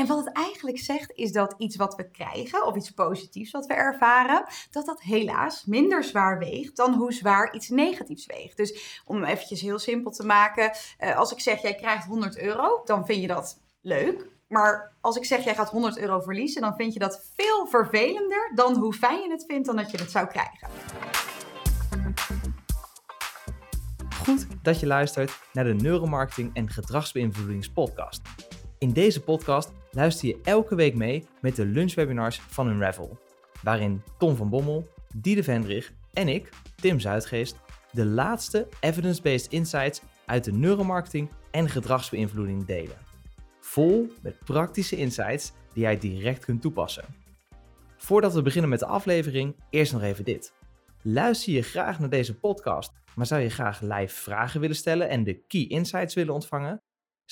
En wat het eigenlijk zegt is dat iets wat we krijgen, of iets positiefs wat we ervaren, dat dat helaas minder zwaar weegt dan hoe zwaar iets negatiefs weegt. Dus om eventjes heel simpel te maken, uh, als ik zeg jij krijgt 100 euro, dan vind je dat leuk. Maar als ik zeg jij gaat 100 euro verliezen, dan vind je dat veel vervelender dan hoe fijn je het vindt dan dat je het zou krijgen. Goed dat je luistert naar de Neuromarketing en Gedragsbeïnvloedingspodcast. In deze podcast luister je elke week mee met de lunchwebinars van Unravel, waarin Tom van Bommel, Diede Vendrig en ik, Tim Zuidgeest, de laatste evidence-based insights uit de neuromarketing en gedragsbeïnvloeding delen. Vol met praktische insights die jij direct kunt toepassen. Voordat we beginnen met de aflevering, eerst nog even dit. Luister je graag naar deze podcast, maar zou je graag live vragen willen stellen en de key insights willen ontvangen?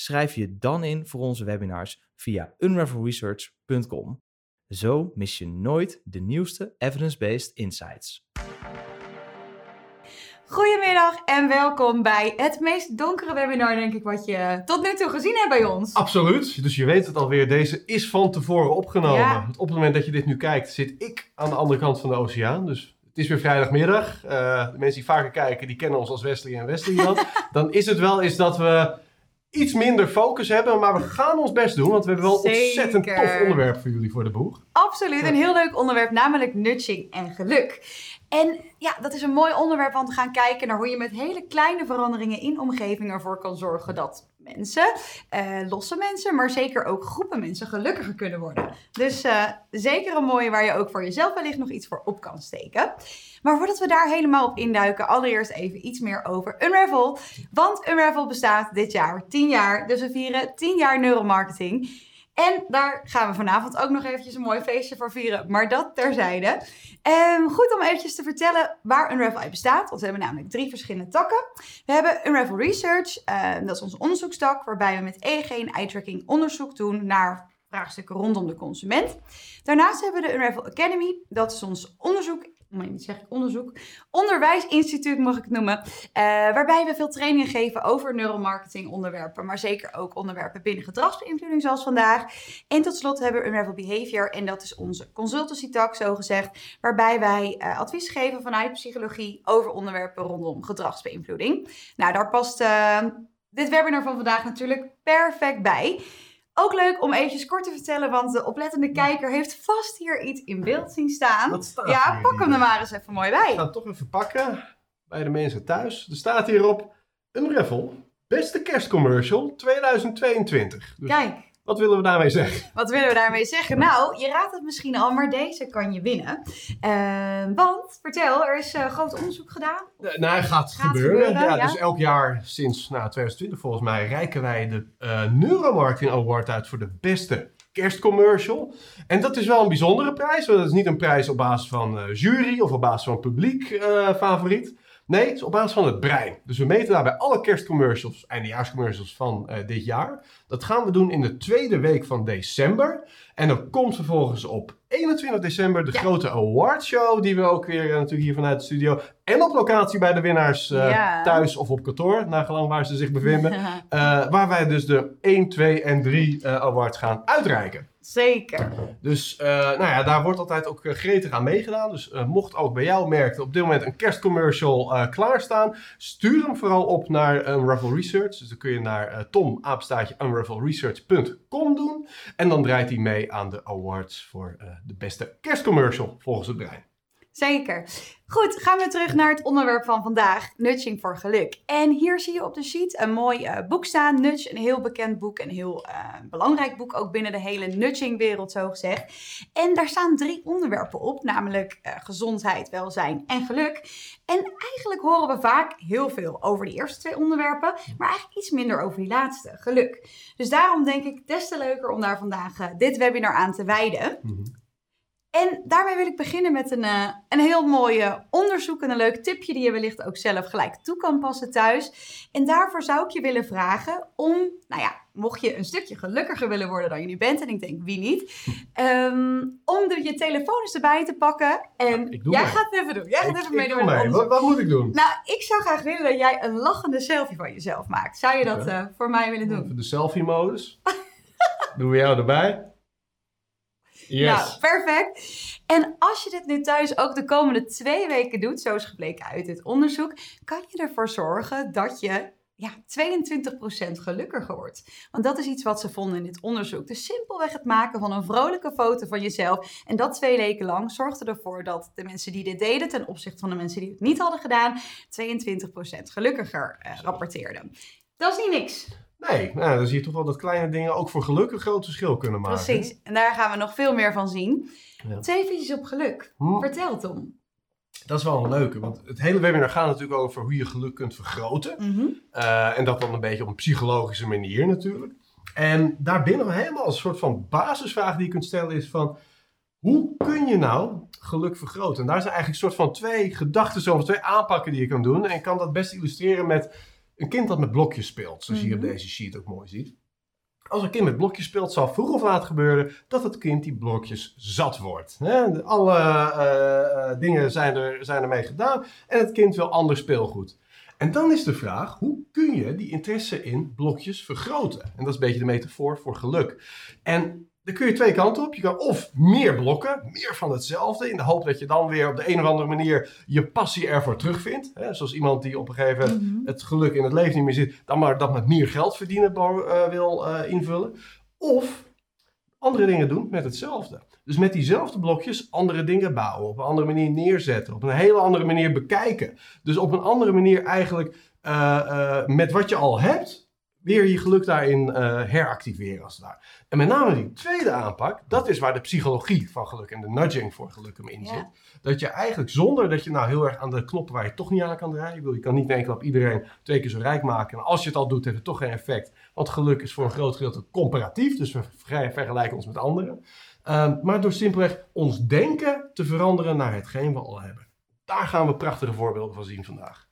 Schrijf je dan in voor onze webinars via unravelresearch.com. Zo mis je nooit de nieuwste evidence-based insights. Goedemiddag en welkom bij het meest donkere webinar, denk ik, wat je tot nu toe gezien hebt bij ons. Absoluut. Dus je weet het alweer. Deze is van tevoren opgenomen. Op het moment dat je dit nu kijkt, zit ik aan de andere kant van de oceaan. Dus het is weer vrijdagmiddag. Uh, de mensen die vaker kijken, die kennen ons als Wesley en Wesley dan. dan is het wel eens dat we iets minder focus hebben, maar we gaan ons best doen, want we hebben wel een ontzettend tof onderwerp voor jullie voor de boeg. Absoluut, een heel leuk onderwerp, namelijk nudging en geluk. En ja, dat is een mooi onderwerp, want we gaan kijken naar hoe je met hele kleine veranderingen in omgeving ervoor kan zorgen dat mensen, uh, losse mensen, maar zeker ook groepen mensen gelukkiger kunnen worden. Dus uh, zeker een mooie waar je ook voor jezelf wellicht nog iets voor op kan steken. Maar voordat we daar helemaal op induiken, allereerst even iets meer over Unravel. Want Unravel bestaat dit jaar 10 jaar, dus we vieren 10 jaar neuromarketing. En daar gaan we vanavond ook nog eventjes een mooi feestje voor vieren. Maar dat terzijde. Um, goed om eventjes te vertellen waar Unravel uit bestaat. Want we hebben namelijk drie verschillende takken. We hebben Unravel Research. Uh, dat is onze onderzoekstak. Waarbij we met EEG en eye-tracking onderzoek doen naar vraagstukken rondom de consument. Daarnaast hebben we de Unravel Academy. Dat is ons onderzoek zeg ik onderzoek, onderwijsinstituut mag ik het noemen, uh, waarbij we veel trainingen geven over neuromarketing onderwerpen, maar zeker ook onderwerpen binnen gedragsbeïnvloeding zoals vandaag. En tot slot hebben we Unravel Behavior en dat is onze consultancy tak zo gezegd, waarbij wij uh, advies geven vanuit psychologie over onderwerpen rondom gedragsbeïnvloeding. Nou, daar past uh, dit webinar van vandaag natuurlijk perfect bij. Ook leuk om eventjes kort te vertellen, want de oplettende kijker heeft vast hier iets in beeld zien staan. Wat staat ja, pak hem er maar eens even mooi bij. Ik ga het toch even pakken bij de mensen thuis. Er staat hierop een raffle. Beste kerstcommercial 2022. Dus Kijk. Wat willen we daarmee zeggen? Wat willen we daarmee zeggen? Nou, je raadt het misschien al, maar deze kan je winnen. Uh, want, vertel, er is uh, groot onderzoek gedaan. Uh, nou, gaat, gaat gebeuren. gebeuren ja, Dus elk jaar sinds nou, 2020 volgens mij reiken wij de Neuromarketing Award uit voor de beste kerstcommercial. En dat is wel een bijzondere prijs. Want dat is niet een prijs op basis van jury of op basis van publiek favoriet. Nee, het is op basis van het brein. Dus we meten daarbij alle kerstcommercials, eindejaarscommercials van uh, dit jaar. Dat gaan we doen in de tweede week van december. En dan komt vervolgens op 21 december de grote awardshow, die we ook weer uh, natuurlijk hier vanuit de studio en op locatie bij de winnaars uh, ja. thuis of op kantoor, nagelang waar ze zich bevinden. waar wij dus de 1, 2 en 3 awards gaan uitreiken. Zeker. Dus uh, nou ja, daar wordt altijd ook uh, gretig aan meegedaan. Dus uh, mocht ook bij jou merken op dit moment een kerstcommercial klaarstaan, stuur hem vooral op naar Unravel Research. Dus dan kun je naar Tom apenstaatje unravelresearch.com doen. En dan draait hij mee aan de awards voor de beste kerstcommercial volgens het brein. Zeker. Goed, gaan we terug naar het onderwerp van vandaag, nudging voor geluk. En hier zie je op de sheet een mooi uh, boek staan, Nudge, een heel bekend boek, een heel uh, belangrijk boek ook binnen de hele nudging-wereld zo gezegd. En daar staan drie onderwerpen op, namelijk uh, gezondheid, welzijn en geluk. En eigenlijk horen we vaak heel veel over die eerste twee onderwerpen, maar eigenlijk iets minder over die laatste, geluk. Dus daarom denk ik des te leuker om daar vandaag dit webinar aan te wijden. -hmm. En daarmee wil ik beginnen met een, uh, een heel mooi onderzoek en een leuk tipje die je wellicht ook zelf gelijk toe kan passen thuis. En daarvoor zou ik je willen vragen om, nou ja, mocht je een stukje gelukkiger willen worden dan je nu bent, en ik denk wie niet, um, om de, je telefoon eens erbij te pakken. En ja, jij gaat het even doen. Jij gaat ik, even meedoen mee. Wat, wat, moet ik doen? Nou, ik zou graag willen dat jij een lachende selfie van jezelf maakt. Zou je dat uh, voor mij willen doen? Even de selfie-modus. Doen we jou erbij? Yes. Nou, perfect. En als je dit nu thuis ook de komende twee weken doet, zoals gebleken uit dit onderzoek, kan je ervoor zorgen dat je ja, 22% gelukkiger wordt. Want dat is iets wat ze vonden in dit onderzoek. Dus simpelweg het maken van een vrolijke foto van jezelf. En dat twee weken lang zorgde ervoor dat de mensen die dit deden, ten opzichte van de mensen die het niet hadden gedaan, 22% gelukkiger eh, rapporteerden. Dat is niet niks. Nee, nou, dan zie je toch wel dat kleine dingen ook voor geluk een groot verschil kunnen maken. Precies, en daar gaan we nog veel meer van zien. Twee visies op geluk. Hm. Vertel Tom. Dat is wel een leuke, want het hele webinar gaat natuurlijk over hoe je geluk kunt vergroten. Mhm. Eh, en dat dan een beetje op een psychologische manier natuurlijk. En daarbinnen helemaal een soort van basisvraag die je kunt stellen is van... Hoe kun je nou geluk vergroten? En daar zijn eigenlijk een soort van twee gedachten over, twee aanpakken die je kan doen. En ik kan dat best illustreren met een kind dat met blokjes speelt, zoals je hier op mhm. deze sheet ook mooi ziet. Als een kind met blokjes speelt, zal vroeg of laat gebeuren dat het kind die blokjes zat wordt. Alle uh, uh, dingen zijn, er, zijn ermee gedaan en het kind wil ander speelgoed. En dan is de vraag, hoe kun je die interesse in blokjes vergroten? En dat is een beetje de metafoor voor geluk. En dan kun je twee kanten op. Je kan of meer blokken, meer van hetzelfde, in de hoop dat je dan weer op de een of andere manier je passie ervoor terugvindt. Hè? Zoals iemand die op een gegeven moment mhm. het geluk in het leven niet meer zit, dan maar dat met meer geld verdienen uh, wil uh, invullen. Of andere dingen doen met hetzelfde. Dus met diezelfde blokjes andere dingen bouwen, op een andere manier neerzetten, op een hele andere manier bekijken. Dus op een andere manier eigenlijk uh, met wat je al hebt, weer je geluk daarin uh, heractiveren als het ware. En met name die tweede aanpak, dat is waar de psychologie van geluk en de nudging voor geluk hem in zit. Dat je eigenlijk zonder dat je nou heel erg aan de knoppen waar je toch niet aan kan draaien, wil, je kan niet in één klap iedereen twee keer zo rijk maken. En als je het al doet, heeft het toch geen effect. Want geluk is voor een groot gedeelte comparatief, dus we vergelijken ons met anderen. Uh, maar door simpelweg ons denken te veranderen naar hetgeen we al hebben. Daar gaan we prachtige voorbeelden van zien vandaag.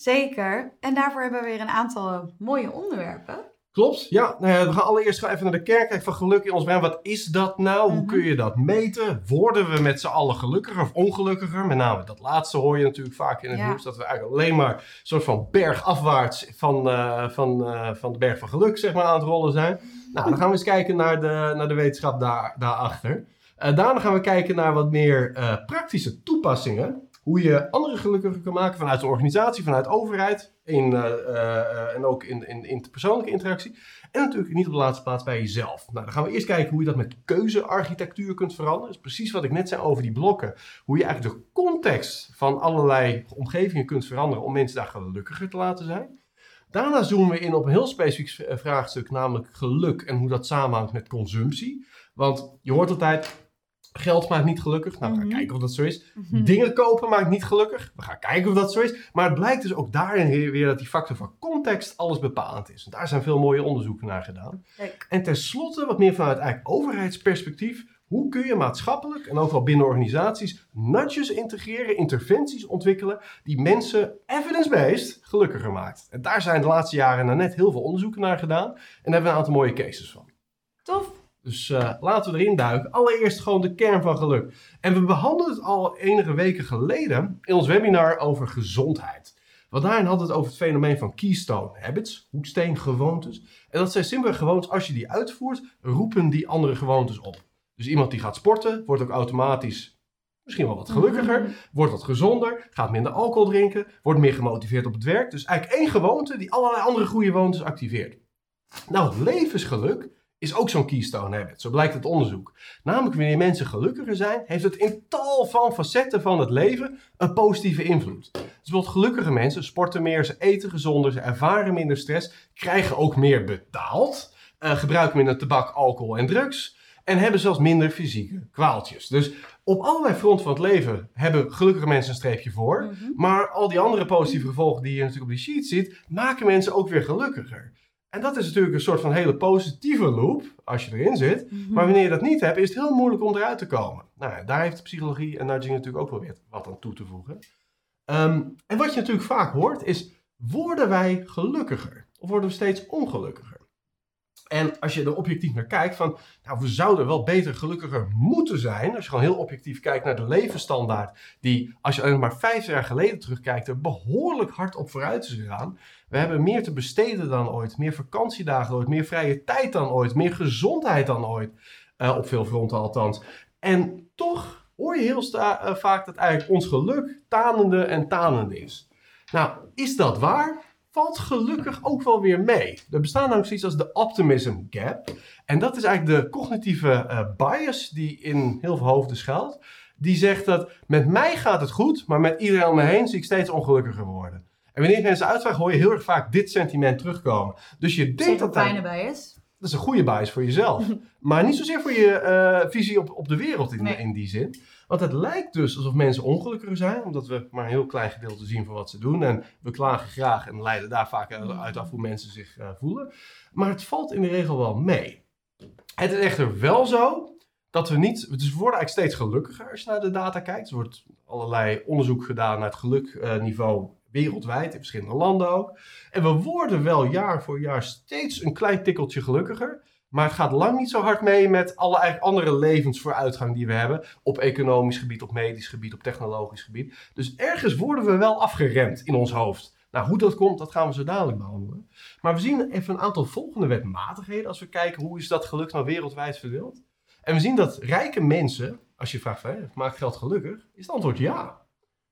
Zeker. En daarvoor hebben we weer een aantal mooie onderwerpen. Klopt, ja. Nou ja we gaan allereerst even naar de kijken van geluk in ons brein. Wat is dat nou? Hoe mhm. kun je dat meten? Worden we met z'n allen gelukkiger of ongelukkiger? Met name dat laatste hoor je natuurlijk vaak in het nieuws. Dat we eigenlijk alleen maar een soort van bergafwaarts van, uh, van, uh, van de berg van geluk zeg maar, aan het rollen zijn. Nou, dan gaan we eens kijken naar de, naar de wetenschap daar, daarachter. Uh, daarna gaan we kijken naar wat meer praktische toepassingen hoe je anderen gelukkiger kan maken vanuit de organisatie, vanuit de overheid in, uh, uh, en ook in, in, in persoonlijke interactie. En natuurlijk niet op de laatste plaats bij jezelf. Nou, dan gaan we eerst kijken hoe je dat met keuzearchitectuur kunt veranderen. Dat is precies wat ik net zei over die blokken. Hoe je eigenlijk de context van allerlei omgevingen kunt veranderen om mensen daar gelukkiger te laten zijn. Daarna zoomen we in op een heel specifiek vraagstuk, namelijk geluk en hoe dat samenhangt met consumptie. Want je hoort altijd, Geld maakt niet gelukkig. Nou, we gaan mhm. kijken of dat zo is. Mhm. Dingen kopen maakt niet gelukkig. We gaan kijken of dat zo is. Maar het blijkt dus ook daarin weer dat die factor van context alles bepalend is. En daar zijn veel mooie onderzoeken naar gedaan. En tenslotte, wat meer vanuit eigenlijk overheidsperspectief. Hoe kun je maatschappelijk en ook wel binnen organisaties nudges integreren, interventies ontwikkelen die mensen evidence-based gelukkiger maakt? En daar zijn de laatste jaren net heel veel onderzoeken naar gedaan. En daar hebben we een aantal mooie cases van. Tof. Dus uh, laten we erin duiken. Allereerst gewoon de kern van geluk. En we behandelden het al enige weken geleden in ons webinar over gezondheid. Want daarin we het over het fenomeen van keystone habits, hoeksteengewoontes. En dat zijn simpele gewoontes, als je die uitvoert, roepen die andere gewoontes op. Dus iemand die gaat sporten, wordt ook automatisch misschien wel wat gelukkiger, wordt wat gezonder, gaat minder alcohol drinken, wordt meer gemotiveerd op het werk. Dus eigenlijk één gewoonte die allerlei andere goede gewoontes activeert. Nou, levensgeluk is ook zo'n keystone habit. Zo blijkt het onderzoek. Namelijk wanneer mensen gelukkiger zijn, heeft het in tal van facetten van het leven een positieve invloed. Dus bijvoorbeeld gelukkige mensen sporten meer, ze eten gezonder, ze ervaren minder stress, krijgen ook meer betaald, uh, gebruiken minder tabak, alcohol en drugs en hebben zelfs minder fysieke kwaaltjes. Dus op allerlei fronten van het leven hebben gelukkige mensen een streepje voor. Mhm. Maar al die andere positieve gevolgen die je natuurlijk op die sheet ziet, maken mensen ook weer gelukkiger. En dat is natuurlijk een soort van hele positieve loop, als je erin zit. Mhm. Maar wanneer je dat niet hebt, is het heel moeilijk om eruit te komen. Nou, daar heeft de psychologie en nudging natuurlijk ook wel weer wat aan toe te voegen. Ehm, en wat je natuurlijk vaak hoort is, worden wij gelukkiger? Of worden we steeds ongelukkiger? En als je er objectief naar kijkt, van nou, we zouden wel beter gelukkiger moeten zijn. Als je gewoon heel objectief kijkt naar de levensstandaard, die als je alleen maar vijf jaar geleden terugkijkt, er behoorlijk hard op vooruit is gegaan. We hebben meer te besteden dan ooit, meer vakantiedagen dan ooit, meer vrije tijd dan ooit, meer gezondheid dan ooit. Uh, op veel fronten althans. En toch hoor je heel uh, vaak dat eigenlijk ons geluk tanende en tanende is. Nou, is dat waar? Valt gelukkig ook wel weer mee. Er bestaan namelijk zoiets als de optimism gap. En dat is eigenlijk de cognitieve uh, bias die in heel veel hoofden schuilt. Die zegt dat met mij gaat het goed, maar met iedereen om me heen zie ik steeds ongelukkiger worden. En wanneer ik mensen uitvraag, hoor je heel erg vaak dit sentiment terugkomen. Dus je denkt dat. dat fijne bias. Dat is een goede bias voor jezelf. maar niet zozeer voor je uh, visie op, op de wereld in, in die zin. Want het lijkt dus alsof mensen ongelukkiger zijn, omdat we maar een heel klein gedeelte zien van wat ze doen. En we klagen graag en leiden daar vaak uit af hoe mensen zich uh, voelen. Maar het valt in de regel wel mee. Het is echter wel zo dat we niet. Dus we worden eigenlijk steeds gelukkiger als je naar de data kijkt. Er wordt allerlei onderzoek gedaan naar het gelukniveau wereldwijd, in verschillende landen ook. En we worden wel jaar voor jaar steeds een klein tikkeltje gelukkiger. Maar het gaat lang niet zo hard mee met alle andere levensvooruitgang die we hebben. Op economisch gebied, op medisch gebied, op technologisch gebied. Dus ergens worden we wel afgeremd in ons hoofd. Nou, hoe dat komt, dat gaan we zo dadelijk behandelen. Maar we zien even een aantal volgende wetmatigheden als we kijken hoe is dat geluk nou wereldwijd verdeeld. En we zien dat rijke mensen, als je vraagt, maakt geld gelukkig? Is het antwoord ja.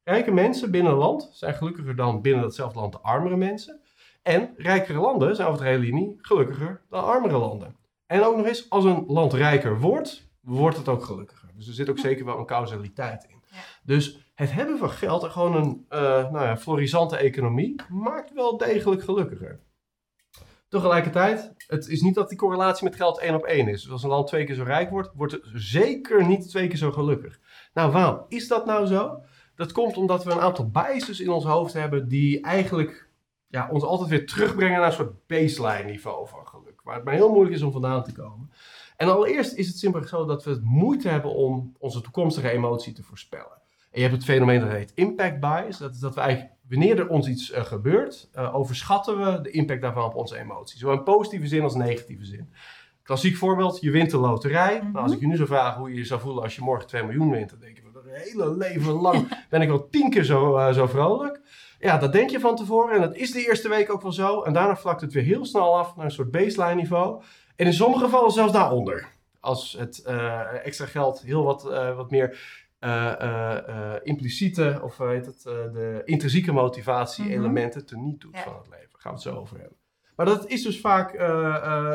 Rijke mensen binnen een land zijn gelukkiger dan binnen datzelfde land de armere mensen. En rijkere landen zijn over de hele linie gelukkiger dan armere landen. En ook nog eens, als een land rijker wordt, wordt het ook gelukkiger. Dus er zit ook zeker wel een causaliteit in. Ja. Dus het hebben van geld en gewoon een uh, nou ja, florisante economie maakt wel degelijk gelukkiger. Tegelijkertijd, het is niet dat die correlatie met geld één op één is. Dus als een land twee keer zo rijk wordt, wordt het zeker niet twee keer zo gelukkig. Nou, waarom is dat nou zo? Dat komt omdat we een aantal biases in ons hoofd hebben die eigenlijk ja, ons altijd weer terugbrengen naar een soort baseline niveau van geluk. Waar het maar heel moeilijk is om vandaan te komen. En allereerst is het simpelweg zo dat we het moeite hebben om onze toekomstige emotie te voorspellen. En je hebt het fenomeen dat heet impact bias. Dat is dat we eigenlijk, wanneer er ons iets uh, gebeurt, uh, overschatten we de impact daarvan op onze emotie. Zowel in positieve zin als negatieve zin. Klassiek voorbeeld, je wint de loterij. nou, als ik je nu zou vragen hoe je je zou voelen als je morgen 2 miljoen wint, dan denk je, hele leven lang ben ik wel tien keer zo, uh, zo vrolijk. Ja, dat denk je van tevoren en dat is de eerste week ook wel zo. En daarna vlakt het weer heel snel af naar een soort baseline niveau. En in sommige gevallen zelfs daaronder. Als het uh, extra geld heel wat, uh, wat meer uh, impliciete, of heet het, de intrinsieke motivatie-elementen mm -hmm. teniet doet ja. van het leven. Daar gaan we het zo over hebben. Maar dat is dus vaak,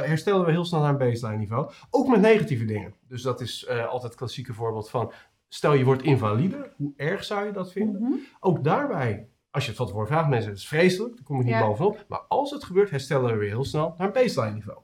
herstellen we heel snel naar een baseline niveau. Ook met negatieve dingen. Dus dat is altijd het klassieke voorbeeld van, stel je wordt invalide, hoe erg zou je dat vinden? Mm -hmm. Ook daarbij als je het van tevoren vraagt, mensen, het is vreselijk, daar kom je niet ja. bovenop. Maar als het gebeurt, herstellen we weer heel snel naar een baseline niveau.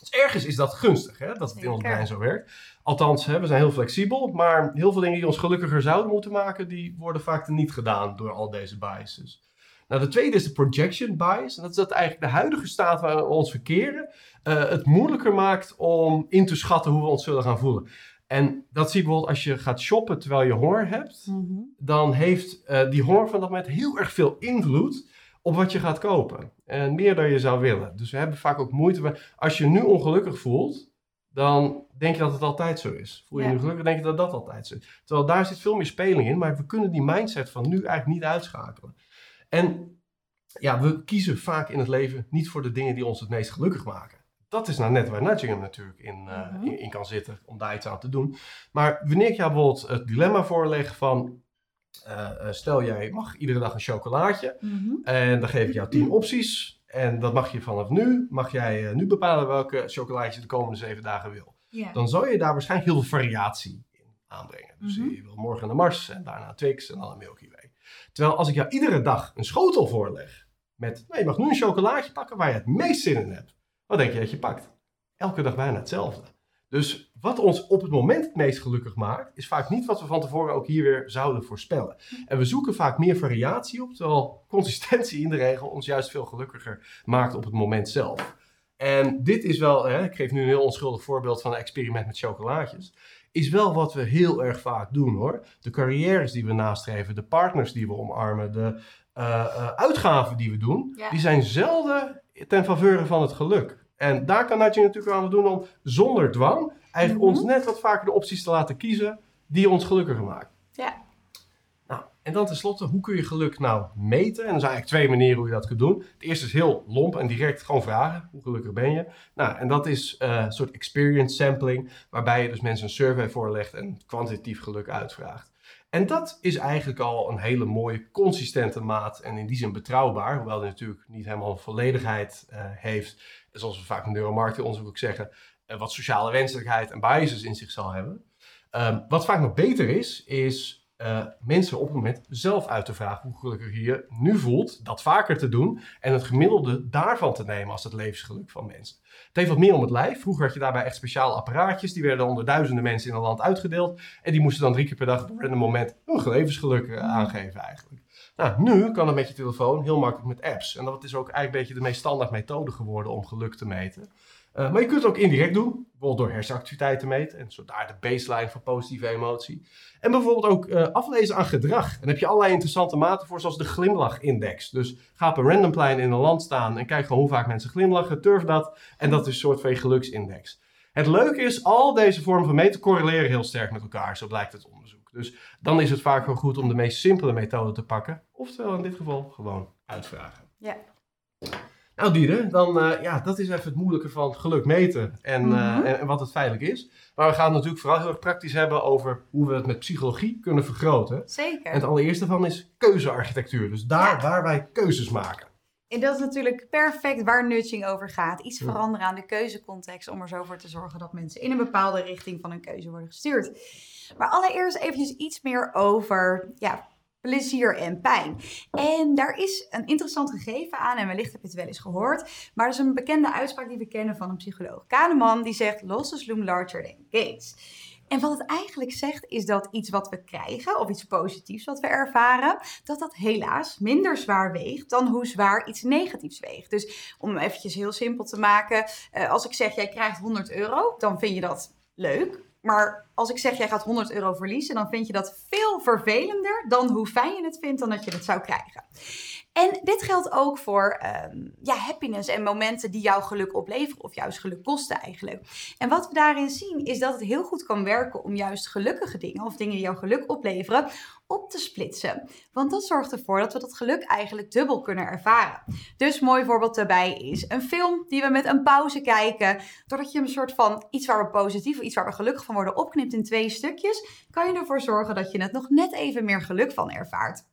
Dus ergens is dat gunstig, hè, dat het in ons brein zo werkt. Althans, hè, we zijn heel flexibel, maar heel veel dingen die ons gelukkiger zouden moeten maken, die worden vaak niet gedaan door al deze biases. Nou, de tweede is de projection bias. En dat is dat eigenlijk de huidige staat waar we ons verkeren uh, het moeilijker maakt om in te schatten hoe we ons zullen gaan voelen. En dat zie je bijvoorbeeld als je gaat shoppen terwijl je honger hebt. Mm -hmm. Dan heeft uh, die honger van dat moment heel erg veel invloed op wat je gaat kopen. En meer dan je zou willen. Dus we hebben vaak ook moeite bij. Als je nu ongelukkig voelt, dan denk je dat het altijd zo is. Voel je ja. nu gelukkig, denk je dat dat altijd zo is. Terwijl daar zit veel meer speling in, maar we kunnen die mindset van nu eigenlijk niet uitschakelen. En ja, we kiezen vaak in het leven niet voor de dingen die ons het meest gelukkig maken. Dat is nou net waar Nudging natuurlijk in, uh, mm -hmm. in, in, kan zitten om daar iets aan te doen. Maar wanneer ik jou bijvoorbeeld het dilemma voorleg van uh, stel jij mag iedere dag een chocolaatje mm -hmm. en dan geef ik jou tien opties en dat mag je vanaf nu, mag jij nu bepalen welke chocolaatje je de komende zeven dagen wil. Yeah. Dan zou je daar waarschijnlijk heel veel variatie in aanbrengen. Dus mm -hmm. je wil morgen een Mars en daarna Twix en dan een Milky Way. Terwijl als ik jou iedere dag een schotel voorleg met, nou, je mag nu een chocolaatje pakken waar je het meest zin in hebt. Wat denk je dat je pakt? Elke dag bijna hetzelfde. Dus wat ons op het moment het meest gelukkig maakt, is vaak niet wat we van tevoren ook hier weer zouden voorspellen. En we zoeken vaak meer variatie op, terwijl consistentie in de regel ons juist veel gelukkiger maakt op het moment zelf. En dit is wel, hè, ik geef nu een heel onschuldig voorbeeld van een experiment met chocolaatjes, is wel wat we heel erg vaak doen hoor. De carrières die we nastreven, de partners die we omarmen, de uh, uh, uitgaven die we doen, ja. die zijn zelden ten faveur van het geluk. En daar kan Nudging natuurlijk aan doen om zonder dwang eigenlijk mm -hmm. ons net wat vaker de opties te laten kiezen die ons gelukkiger maken. Ja. Nou, En dan tenslotte, hoe kun je geluk nou meten? En er zijn eigenlijk twee manieren hoe je dat kunt doen. Het eerste is heel lomp en direct gewoon vragen. Hoe gelukkig ben je? Nou, en dat is uh, een soort experience sampling, waarbij je dus mensen een survey voorlegt en kwantitatief geluk uitvraagt. En dat is eigenlijk al een hele mooie, consistente maat en in die zin betrouwbaar, hoewel die natuurlijk niet helemaal volledigheid uh, heeft. Zoals we vaak in neuromarketing onderzoek ook zeggen, uh, wat sociale wenselijkheid en biases in zich zal hebben. Um, wat vaak nog beter is, is uh, mensen op het moment zelf uit te vragen hoe gelukkig je je nu voelt, dat vaker te doen en het gemiddelde daarvan te nemen als het levensgeluk van mensen. Het heeft wat meer om het lijf. Vroeger had je daarbij echt speciale apparaatjes, die werden onder duizenden mensen in een land uitgedeeld en die moesten dan drie keer per dag op een random moment hun levensgeluk uh, aangeven eigenlijk. Nou, nu kan het met je telefoon heel makkelijk met apps en dat is ook eigenlijk een beetje de meest standaard methode geworden om geluk te meten. Uh, maar je kunt het ook indirect doen, bijvoorbeeld door hersenactiviteit te meten en zo daar de baseline van positieve emotie. En bijvoorbeeld ook uh, aflezen aan gedrag. En heb je allerlei interessante maten voor, zoals de glimlachindex. Dus ga op een random plein in een land staan en kijk gewoon hoe vaak mensen glimlachen, turf dat. En dat is een soort van geluksindex. Het leuke is, al deze vormen van meten correleren heel sterk met elkaar, zo blijkt het onderzoek. Dus dan is het vaak wel goed om de meest simpele methode te pakken, oftewel in dit geval gewoon uitvragen. Ja. Nou, Diede, dan uh, ja, dat is even het moeilijke van geluk meten en, mm -hmm. uh, en, en, wat het feitelijk is. Maar we gaan het natuurlijk vooral heel erg praktisch hebben over hoe we het met psychologie kunnen vergroten. Zeker. En het allereerste van is keuzearchitectuur. Dus daar ja. waar wij keuzes maken. En dat is natuurlijk perfect waar nudging over gaat. Iets veranderen aan de keuzecontext om er zo voor te zorgen dat mensen in een bepaalde richting van een keuze worden gestuurd. Maar allereerst eventjes iets meer over ja, plezier en pijn. En daar is een interessant gegeven aan, en wellicht heb je het wel eens gehoord, maar dat is een bekende uitspraak die we kennen van een psycholoog. Kahneman, die zegt, losses loom larger than gains. En wat het eigenlijk zegt, is dat iets wat we krijgen, of iets positiefs wat we ervaren, dat dat helaas minder zwaar weegt dan hoe zwaar iets negatiefs weegt. Dus om eventjes heel simpel te maken, als ik zeg, jij krijgt 100 euro, dan vind je dat leuk. Maar als ik zeg jij gaat 100 euro verliezen, dan vind je dat veel vervelender dan hoe fijn je het vindt dan dat je het zou krijgen. En dit geldt ook voor um, ja, happiness en momenten die jouw geluk opleveren of juist geluk kosten eigenlijk. En wat we daarin zien is dat het heel goed kan werken om juist gelukkige dingen of dingen die jouw geluk opleveren op te splitsen. Want dat zorgt ervoor dat we dat geluk eigenlijk dubbel kunnen ervaren. Dus mooi voorbeeld daarbij is een film die we met een pauze kijken. Doordat je een soort van iets waar we positief of iets waar we gelukkig van worden opknipt in twee stukjes, kan je ervoor zorgen dat je het nog net even meer geluk van ervaart.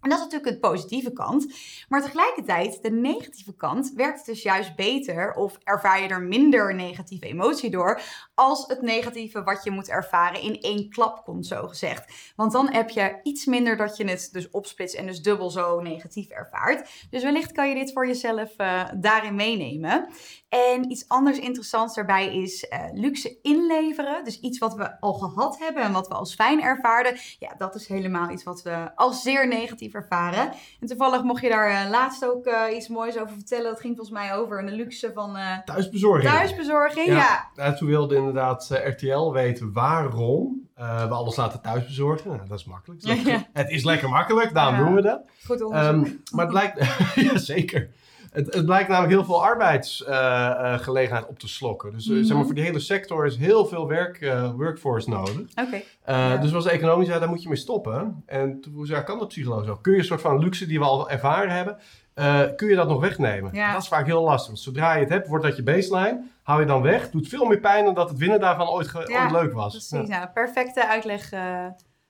En dat is natuurlijk de positieve kant. Maar tegelijkertijd, de negatieve kant werkt dus juist beter of ervaar je er minder negatieve emotie door als het negatieve wat je moet ervaren in één klap komt, zo gezegd. Want dan heb je iets minder dat je het dus opsplitst en dus dubbel zo negatief ervaart. Dus wellicht kan je dit voor jezelf uh, daarin meenemen. En iets anders interessants daarbij is uh, luxe inleveren. Dus iets wat we al gehad hebben en wat we als fijn ervaarden. Ja, dat is helemaal iets wat we als zeer negatief ervaren. En toevallig mocht je daar uh, laatst ook iets moois over vertellen. Dat ging volgens mij over de luxe van... thuisbezorging. Thuisbezorging, ja. ja. Wilde inderdaad RTL weten waarom we alles laten thuisbezorgen. Nou, dat is makkelijk. Dat ja, ja. Het is lekker makkelijk, daarom ja. doen we dat. Goed onderzoek. Um, maar het blijkt... ja, zeker. Het, het, blijkt namelijk heel veel arbeidsgelegenheid uh, op te slokken. Dus mm zeg maar, voor die hele sector is heel veel werk, uh, workforce nodig. Okay. Dus was economisch, ja, daar moet je mee stoppen. En toen zei kan dat psycholoog zo? Kun je een soort van luxe die we al ervaren hebben, uh, kun je dat nog wegnemen? Ja. Dat is vaak heel lastig. Want zodra je het hebt, wordt dat je baseline. Hou je dan weg. Doet veel meer pijn dan dat het winnen daarvan ooit, ja, ooit leuk was. Precies, nou, perfecte uitleg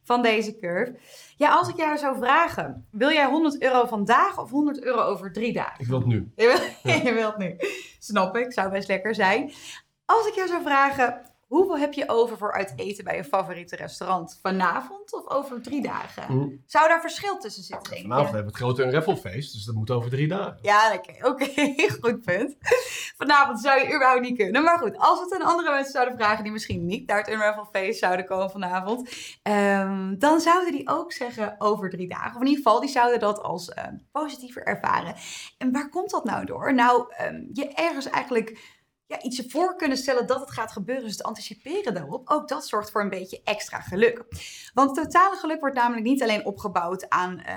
van deze curve. Ja, als ik jou zou vragen, wil jij 100 euro vandaag of 100 euro over drie dagen? Ik wil het nu. Je wilt, ja. je wilt nu. Snap ik, zou best lekker zijn. Als ik jou zou vragen, hoeveel heb je over voor uit eten bij je favoriete restaurant? Vanavond of over drie dagen? Mm. Zou daar verschil tussen zitten, denk Vanavond hebben we het grote Unravelfeest, dus dat moet over drie dagen. Ja, oké, okay, okay. goed punt. Vanavond zou je überhaupt niet kunnen. Maar goed, als we het aan andere mensen zouden vragen die misschien niet naar het Unravelfeest zouden komen vanavond, um, dan zouden die ook zeggen over drie dagen. Of in ieder geval, die zouden dat als uh, positiever ervaren. En waar komt dat nou door? Nou, um, je ergens eigenlijk ja, iets voor kunnen stellen dat het gaat gebeuren. Dus te anticiperen daarop. Ook dat zorgt voor een beetje extra geluk. Want het totale geluk wordt namelijk niet alleen opgebouwd aan, uh,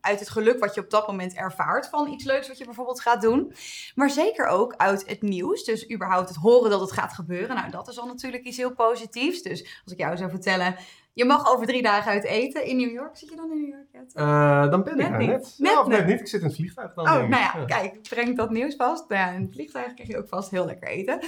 uit het geluk wat je op dat moment ervaart van iets leuks wat je bijvoorbeeld gaat doen. Maar zeker ook uit het nieuws. Dus überhaupt het horen dat het gaat gebeuren. Nou, dat is al natuurlijk iets heel positiefs. Dus als ik jou zou vertellen, Je mag over drie dagen uit eten in New York. Zit je dan in New York? Uh, dan ben ik niet. net. Net, ja, of net niet. Ik zit in het vliegtuig dan. Oh, nou ja, kijk, breng dat nieuws vast. Nou ja, in het vliegtuig krijg je ook vast heel lekker eten.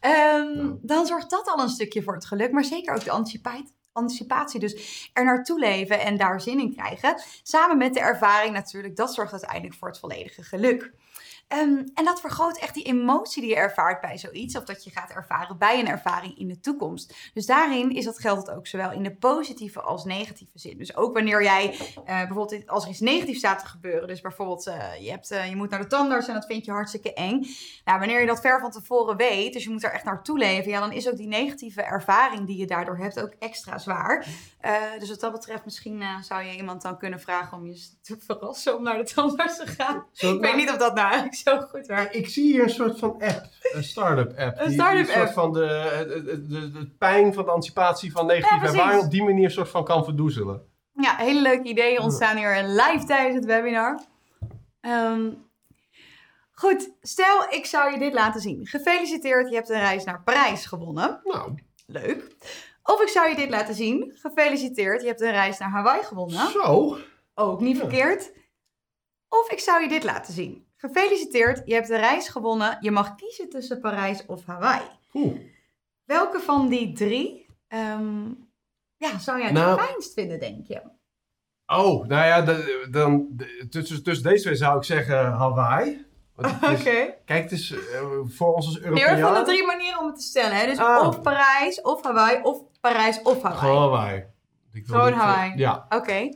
Ehm. Dan zorgt dat al een stukje voor het geluk, maar zeker ook de anticipatie. Anticipatie, dus er naartoe leven en daar zin in krijgen. Samen met de ervaring natuurlijk, dat zorgt uiteindelijk voor het volledige geluk. Ehm, en dat vergroot echt die emotie die je ervaart bij zoiets, of dat je gaat ervaren bij een ervaring in de toekomst. Dus daarin is dat geldt het ook zowel in de positieve als negatieve zin. Dus ook wanneer jij eh, bijvoorbeeld als er iets negatiefs staat te gebeuren, dus bijvoorbeeld eh, je, hebt, eh, je moet naar de tandarts en dat vind je hartstikke eng. Nou, wanneer je dat ver van tevoren weet, dus je moet er echt naartoe leven, ja, dan is ook die negatieve ervaring die je daardoor hebt ook extra zwaar. Dus wat dat betreft, misschien zou je iemand dan kunnen vragen om je te verrassen om naar de tandarts te gaan. Ik weet niet of dat nou zo goed werkt. Ik zie hier een soort van app, een start-up app. Een start-up die soort app. van de, de, de, de pijn van de anticipatie van negatieve Ja, ervaring op die manier soort van kan verdoezelen. Ja, hele leuke ideeën ontstaan hier live tijdens het webinar. Ehm, goed, stel ik zou je dit laten zien. Gefeliciteerd, je hebt een reis naar Parijs gewonnen. Nou, Leuk. Of ik zou je dit laten zien. Gefeliciteerd, je hebt een reis naar Hawaii gewonnen. zo. Ook niet Ja. verkeerd. Of ik zou je dit laten zien. Gefeliciteerd, je hebt een reis gewonnen. Je mag kiezen tussen Parijs of Hawaii. Oeh. Welke van die drie ehm, ja, zou jij het Nou- fijnst vinden, denk je? Oh, nou ja, de- dan, de- tussen, tussen deze twee zou ik zeggen Hawaii. Het Oké. Kijk, het is eh, voor ons als Nee, maar van de Europeanen... drie manieren om het te stellen. Hè? Dus Ah. of Parijs, of Hawaii, of Parijs, of Hawaii. Gewoon Hawaii. Gewoon eh, Hawaii. Ja. Oké.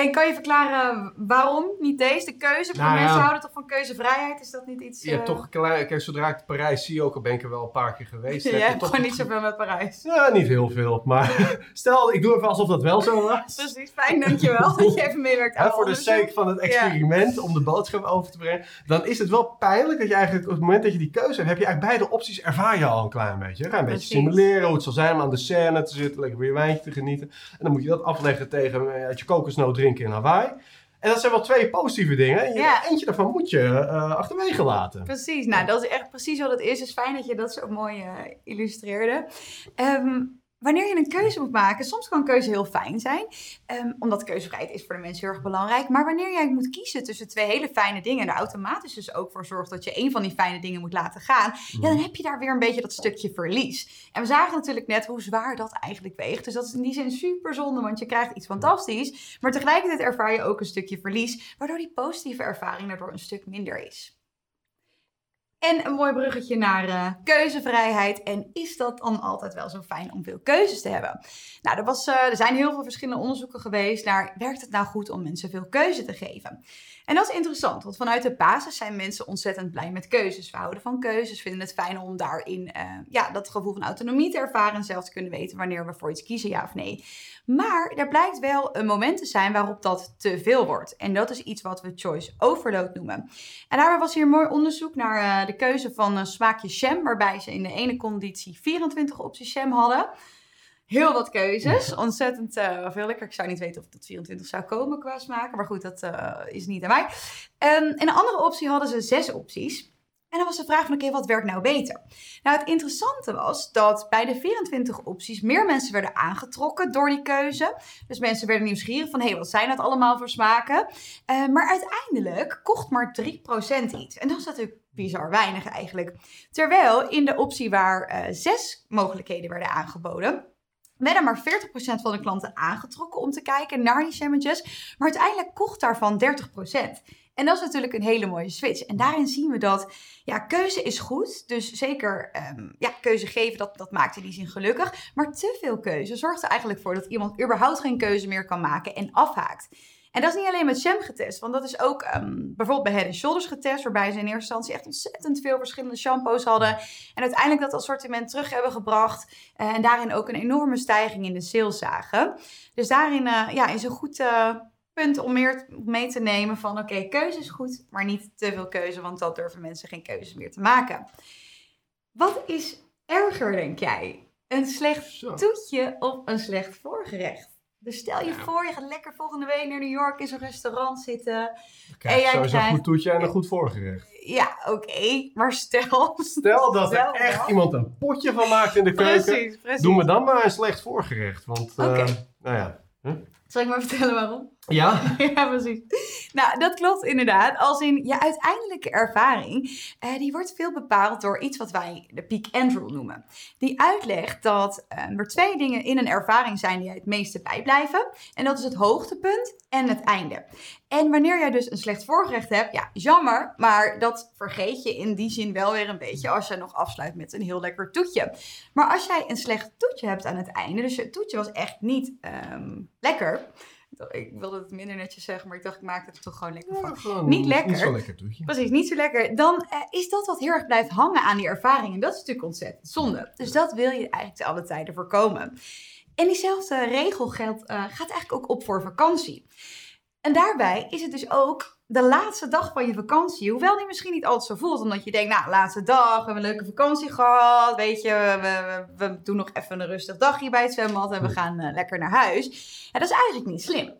En kan je verklaren waarom niet deze? De keuze? Nou mensen ja. houden toch van keuzevrijheid? Is dat niet iets... Je hebt eh, toch. Kijk, zodra ik Parijs zie, ook al ben ik er wel een paar keer geweest. Heb je hebt toch gewoon niet zoveel met Parijs. Ja, niet heel veel. Maar stel, ik doe even alsof dat wel zo was. Precies, fijn, dankjewel dat je even meewerkt aan Hè, voor de sake van het experiment, om de boodschap over te brengen. Dan is het wel pijnlijk dat je eigenlijk op het moment dat je die keuze hebt, heb je eigenlijk beide opties ervaar je al een klein beetje. Je gaat een beetje simuleren hoe het zal zijn om aan de scène te zitten, lekker weer je wijntje te genieten. En dan moet je dat afleggen tegen eh, uit je kokosnoot drinken in Hawaii. En dat zijn wel twee positieve dingen. En je- Ja. eentje daarvan moet je eh, achterwege laten. Precies, nou dat is echt precies wat het is. Het is fijn dat je dat zo mooi eh, illustreerde. Ehm, wanneer je een keuze moet maken, soms kan een keuze heel fijn zijn. ehm, omdat keuzevrijheid is voor de mensen heel erg belangrijk. Maar wanneer jij moet kiezen tussen twee hele fijne dingen... en er automatisch dus ook voor zorgt dat je één van die fijne dingen moet laten gaan... ja, dan heb je daar weer een beetje dat stukje verlies. En we zagen natuurlijk net hoe zwaar dat eigenlijk weegt. Dus dat is in die zin super zonde, want je krijgt iets fantastisch. Maar tegelijkertijd ervaar je ook een stukje verlies... waardoor die positieve ervaring daardoor een stuk minder is. En een mooi bruggetje naar eh, keuzevrijheid. En is dat dan altijd wel zo fijn om veel keuzes te hebben? Nou, er, was, eh, er zijn heel veel verschillende onderzoeken geweest naar... werkt het nou goed om mensen veel keuze te geven? En dat is interessant, want vanuit de basis zijn mensen ontzettend blij met keuzes. We houden van keuzes, vinden het fijn om daarin eh, ja, dat gevoel van autonomie te ervaren... en zelf te kunnen weten wanneer we voor iets kiezen, ja of nee. Maar er blijkt wel een moment te zijn waarop dat te veel wordt. En dat is iets wat we choice overload noemen. En daarbij was hier mooi onderzoek naar eh, de keuze van een smaakje jam, waarbij ze in de ene conditie 24 opties jam hadden. Heel wat keuzes, ontzettend eh, veel lekker. Ik zou niet weten of tot 24 zou komen qua smaken, maar goed, dat eh, is niet aan mij. Ehm, in een andere optie hadden ze zes opties. En dan was de vraag van, oké, wat werkt nou beter? Nou, het interessante was dat bij de 24 opties meer mensen werden aangetrokken door die keuze. Dus mensen werden nieuwsgierig van, hé, hey, wat zijn dat allemaal voor smaken? Eh, maar uiteindelijk kocht maar 3% iets. En dat is natuurlijk bizar weinig eigenlijk. Terwijl in de optie waar zes mogelijkheden werden aangeboden, werden maar 40% van de klanten aangetrokken om te kijken naar die sandwiches. Maar uiteindelijk kocht daarvan 30%. En dat is natuurlijk een hele mooie switch. En daarin zien we dat ja, keuze is goed. Dus zeker ehm, ja, keuze geven, dat, dat maakt in die zin gelukkig. Maar te veel keuze zorgt er eigenlijk voor dat iemand überhaupt geen keuze meer kan maken en afhaakt. En dat is niet alleen met jam getest, want dat is ook ehm, bijvoorbeeld bij Head Shoulders getest, waarbij ze in eerste instantie echt ontzettend veel verschillende shampoos hadden. En uiteindelijk dat assortiment terug hebben gebracht eh, en daarin ook een enorme stijging in de sales zagen. Dus daarin eh, ja, is een goed eh, punt om meer mee te nemen van oké, keuze is goed, maar niet te veel keuze, want dan durven mensen geen keuzes meer te maken. Wat is erger, denk jij? Een slecht toetje of een slecht voorgerecht? Dus stel je Ja. voor, je gaat lekker volgende week naar New York in zo'n restaurant zitten. Kijk, En jij sowieso een krijgt- goed toetje en een goed voorgerecht. Ja, oké, maar stel. Stel dat er echt iemand een potje van maakt in de keuken. Precies, precies. Doe me dan maar een slecht voorgerecht. Want eh, Oké. nou ja. Zal ik maar vertellen waarom? Ja? ja, precies. Nou, dat klopt inderdaad. Als in je uiteindelijke ervaring, uh, die wordt veel bepaald door iets wat wij de peak end rule noemen. Die uitlegt dat uh, er twee dingen in een ervaring zijn die het meeste bijblijven. En dat is het hoogtepunt en het einde. En wanneer jij dus een slecht voorgerecht hebt, ja, jammer, maar dat vergeet je in die zin wel weer een beetje als je nog afsluit met een heel lekker toetje. Maar als jij een slecht toetje hebt aan het einde, dus je toetje was echt niet um, lekker, ik wilde het minder netjes zeggen, maar ik dacht, ik maak het toch gewoon lekker van. gewoon niet lekker. Niet zo lekker toetje. Precies, niet zo lekker. Dan uh, is dat wat heel erg blijft hangen aan die ervaring. En dat is natuurlijk ontzettend zonde. Dus dat wil je eigenlijk te alle tijden voorkomen. En diezelfde regel geldt, uh, gaat eigenlijk ook op voor vakantie. En daarbij is het dus ook de laatste dag van je vakantie, hoewel die misschien niet altijd zo voelt, omdat je denkt, nou, laatste dag, we hebben een leuke vakantie gehad, weet je, we, we, we doen nog even een rustig dagje bij het zwembad en we gaan uh, lekker naar huis. Ja, dat is eigenlijk niet slim.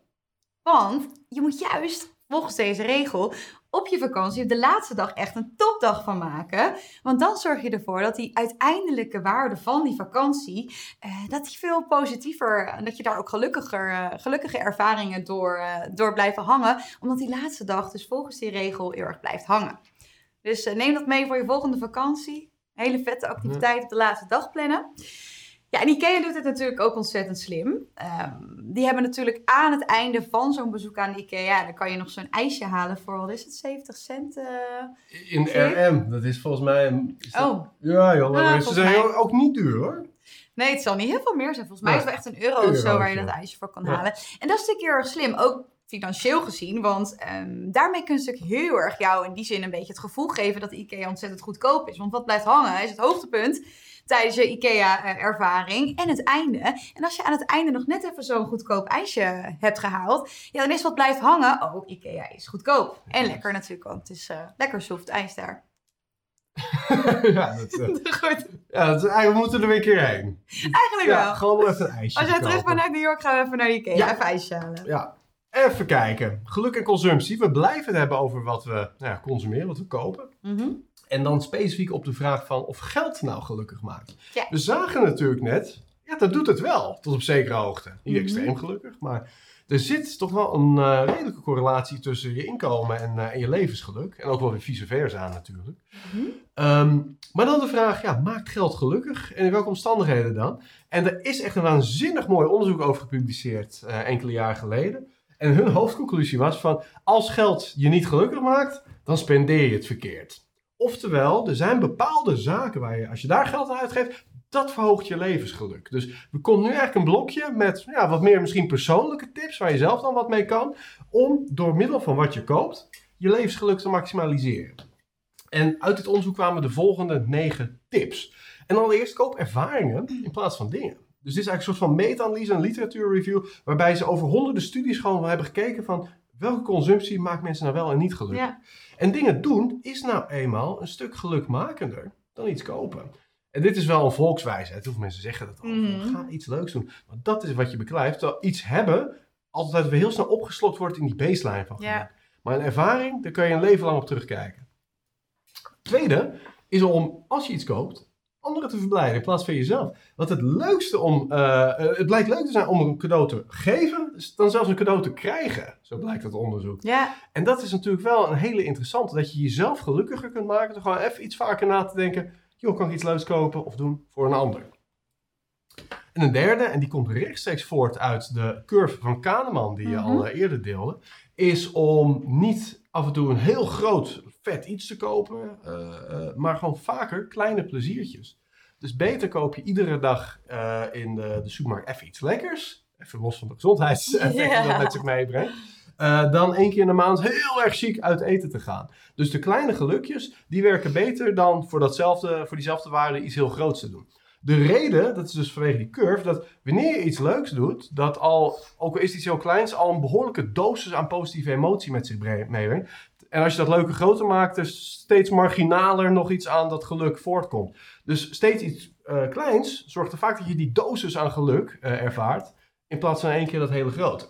Want je moet juist, volgens deze regel, op je vakantie de laatste dag echt een topdag van maken. Want dan zorg je ervoor dat die uiteindelijke waarde van die vakantie, eh, dat die veel positiever, en dat je daar ook gelukkiger, uh, gelukkige ervaringen door, uh, door blijven hangen. Omdat die laatste dag dus volgens die regel heel erg blijft hangen. Dus neem dat mee voor je volgende vakantie. Hele vette activiteit op de laatste dag plannen. Ja, en Ikea doet het natuurlijk ook ontzettend slim. Um, die hebben natuurlijk aan het einde van zo'n bezoek aan Ikea, dan kan je nog zo'n ijsje halen voor, wat is het, 70 cent? Uh, In RM, dat is volgens mij... Is dat, oh. Ja joh, ze zijn mij... ook niet duur hoor. Nee, het zal niet heel veel meer zijn. Volgens mij is het wel echt een euro, of zo waar je dat ijsje voor kan ja. halen. En dat is natuurlijk heel erg slim, ook financieel gezien. Want um, daarmee kun je natuurlijk heel erg jou in die zin een beetje het gevoel geven dat Ikea ontzettend goedkoop is. Want wat blijft hangen is het hoogtepunt tijdens je IKEA-ervaring en het einde. En als je aan het einde nog net even zo'n goedkoop ijsje hebt gehaald, ja, dan is wat blijft hangen. Oh, IKEA is goedkoop. En lekker natuurlijk, want het is uh, lekker soft ijs daar. ja, dat, uh, Goed. Ja, dat, eigenlijk moeten we er weer een keer heen. Eigenlijk ja, wel. Gewoon even een ijsje Als jij terug bent naar New York, gaan we even naar IKEA. Ja. Even ijsje halen. Ja. Even kijken. Geluk en consumptie. We blijven het hebben over wat we nou ja, consumeren, wat we kopen. Mm -hmm. En dan specifiek op de vraag van of geld nou gelukkig maakt. Ja. We zagen natuurlijk net, ja, dat doet het wel, tot op zekere hoogte. Niet Mhm. extreem gelukkig, maar er zit toch wel een uh, redelijke correlatie tussen je inkomen en, uh, en, je levensgeluk. En ook wel weer vice versa natuurlijk. Mhm. Um, maar dan de vraag, ja, maakt geld gelukkig? En in welke omstandigheden dan? En er is echt een waanzinnig mooi onderzoek over gepubliceerd uh, enkele jaren geleden. En hun hoofdconclusie was van, als geld je niet gelukkig maakt, dan spendeer je het verkeerd. Oftewel, er zijn bepaalde zaken waar je, als je daar geld aan uitgeeft, dat verhoogt je levensgeluk. Dus er komt nu eigenlijk een blokje met ja, wat meer misschien persoonlijke tips, waar je zelf dan wat mee kan, om door middel van wat je koopt, je levensgeluk te maximaliseren. En uit dit onderzoek kwamen de volgende negen tips. En allereerst koop ervaringen in plaats van dingen. Dus dit is eigenlijk een soort van meta-analyse, een literatuurreview, waarbij ze over honderden studies gewoon hebben gekeken van welke consumptie maakt mensen nou wel en niet gelukkig. Ja. En dingen doen is nou eenmaal een stuk gelukmakender dan iets kopen. En dit is wel een volkswijsheid. Hoeveel mensen zeggen dat al. Mhm. Ga iets leuks doen. Want dat is wat je beklijft. Terwijl iets hebben altijd weer heel snel opgeslokt wordt in die baseline van. Maar een ervaring, daar kun je een leven lang op terugkijken. Tweede is om, als je iets koopt, anderen te verblijden in plaats van jezelf. Want het leukste om, uh, het blijkt leuk te zijn om een cadeau te geven, dan zelfs een cadeau te krijgen. Zo blijkt het onderzoek. Ja. En dat is natuurlijk wel een hele interessante, dat je jezelf gelukkiger kunt maken door gewoon even iets vaker na te denken, joh, kan ik iets leuks kopen of doen voor een ander. En een derde, en die komt rechtstreeks voort uit de curve van Kahneman, die je Mhm. al uh, eerder deelde, is om niet af en toe een heel groot, vet iets te kopen, uh, uh, maar gewoon vaker kleine pleziertjes. Dus beter koop je iedere dag uh, in de, de supermarkt even iets lekkers, even los van de gezondheidseffecten die dat met zich meebrengt. Uh, dan één keer in de maand heel erg chic uit eten te gaan. Dus de kleine gelukjes, die werken beter dan voor, datzelfde, voor diezelfde waarde iets heel groots te doen. De reden, dat is dus vanwege die curve, dat wanneer je iets leuks doet, dat al, ook al is iets heel kleins, al een behoorlijke dosis aan positieve emotie met zich meebrengt. En als je dat leuke groter maakt, er steeds marginaler nog iets aan dat geluk voortkomt. Dus steeds iets uh, kleins zorgt er vaak dat je die dosis aan geluk uh, ervaart, in plaats van één keer dat hele grote.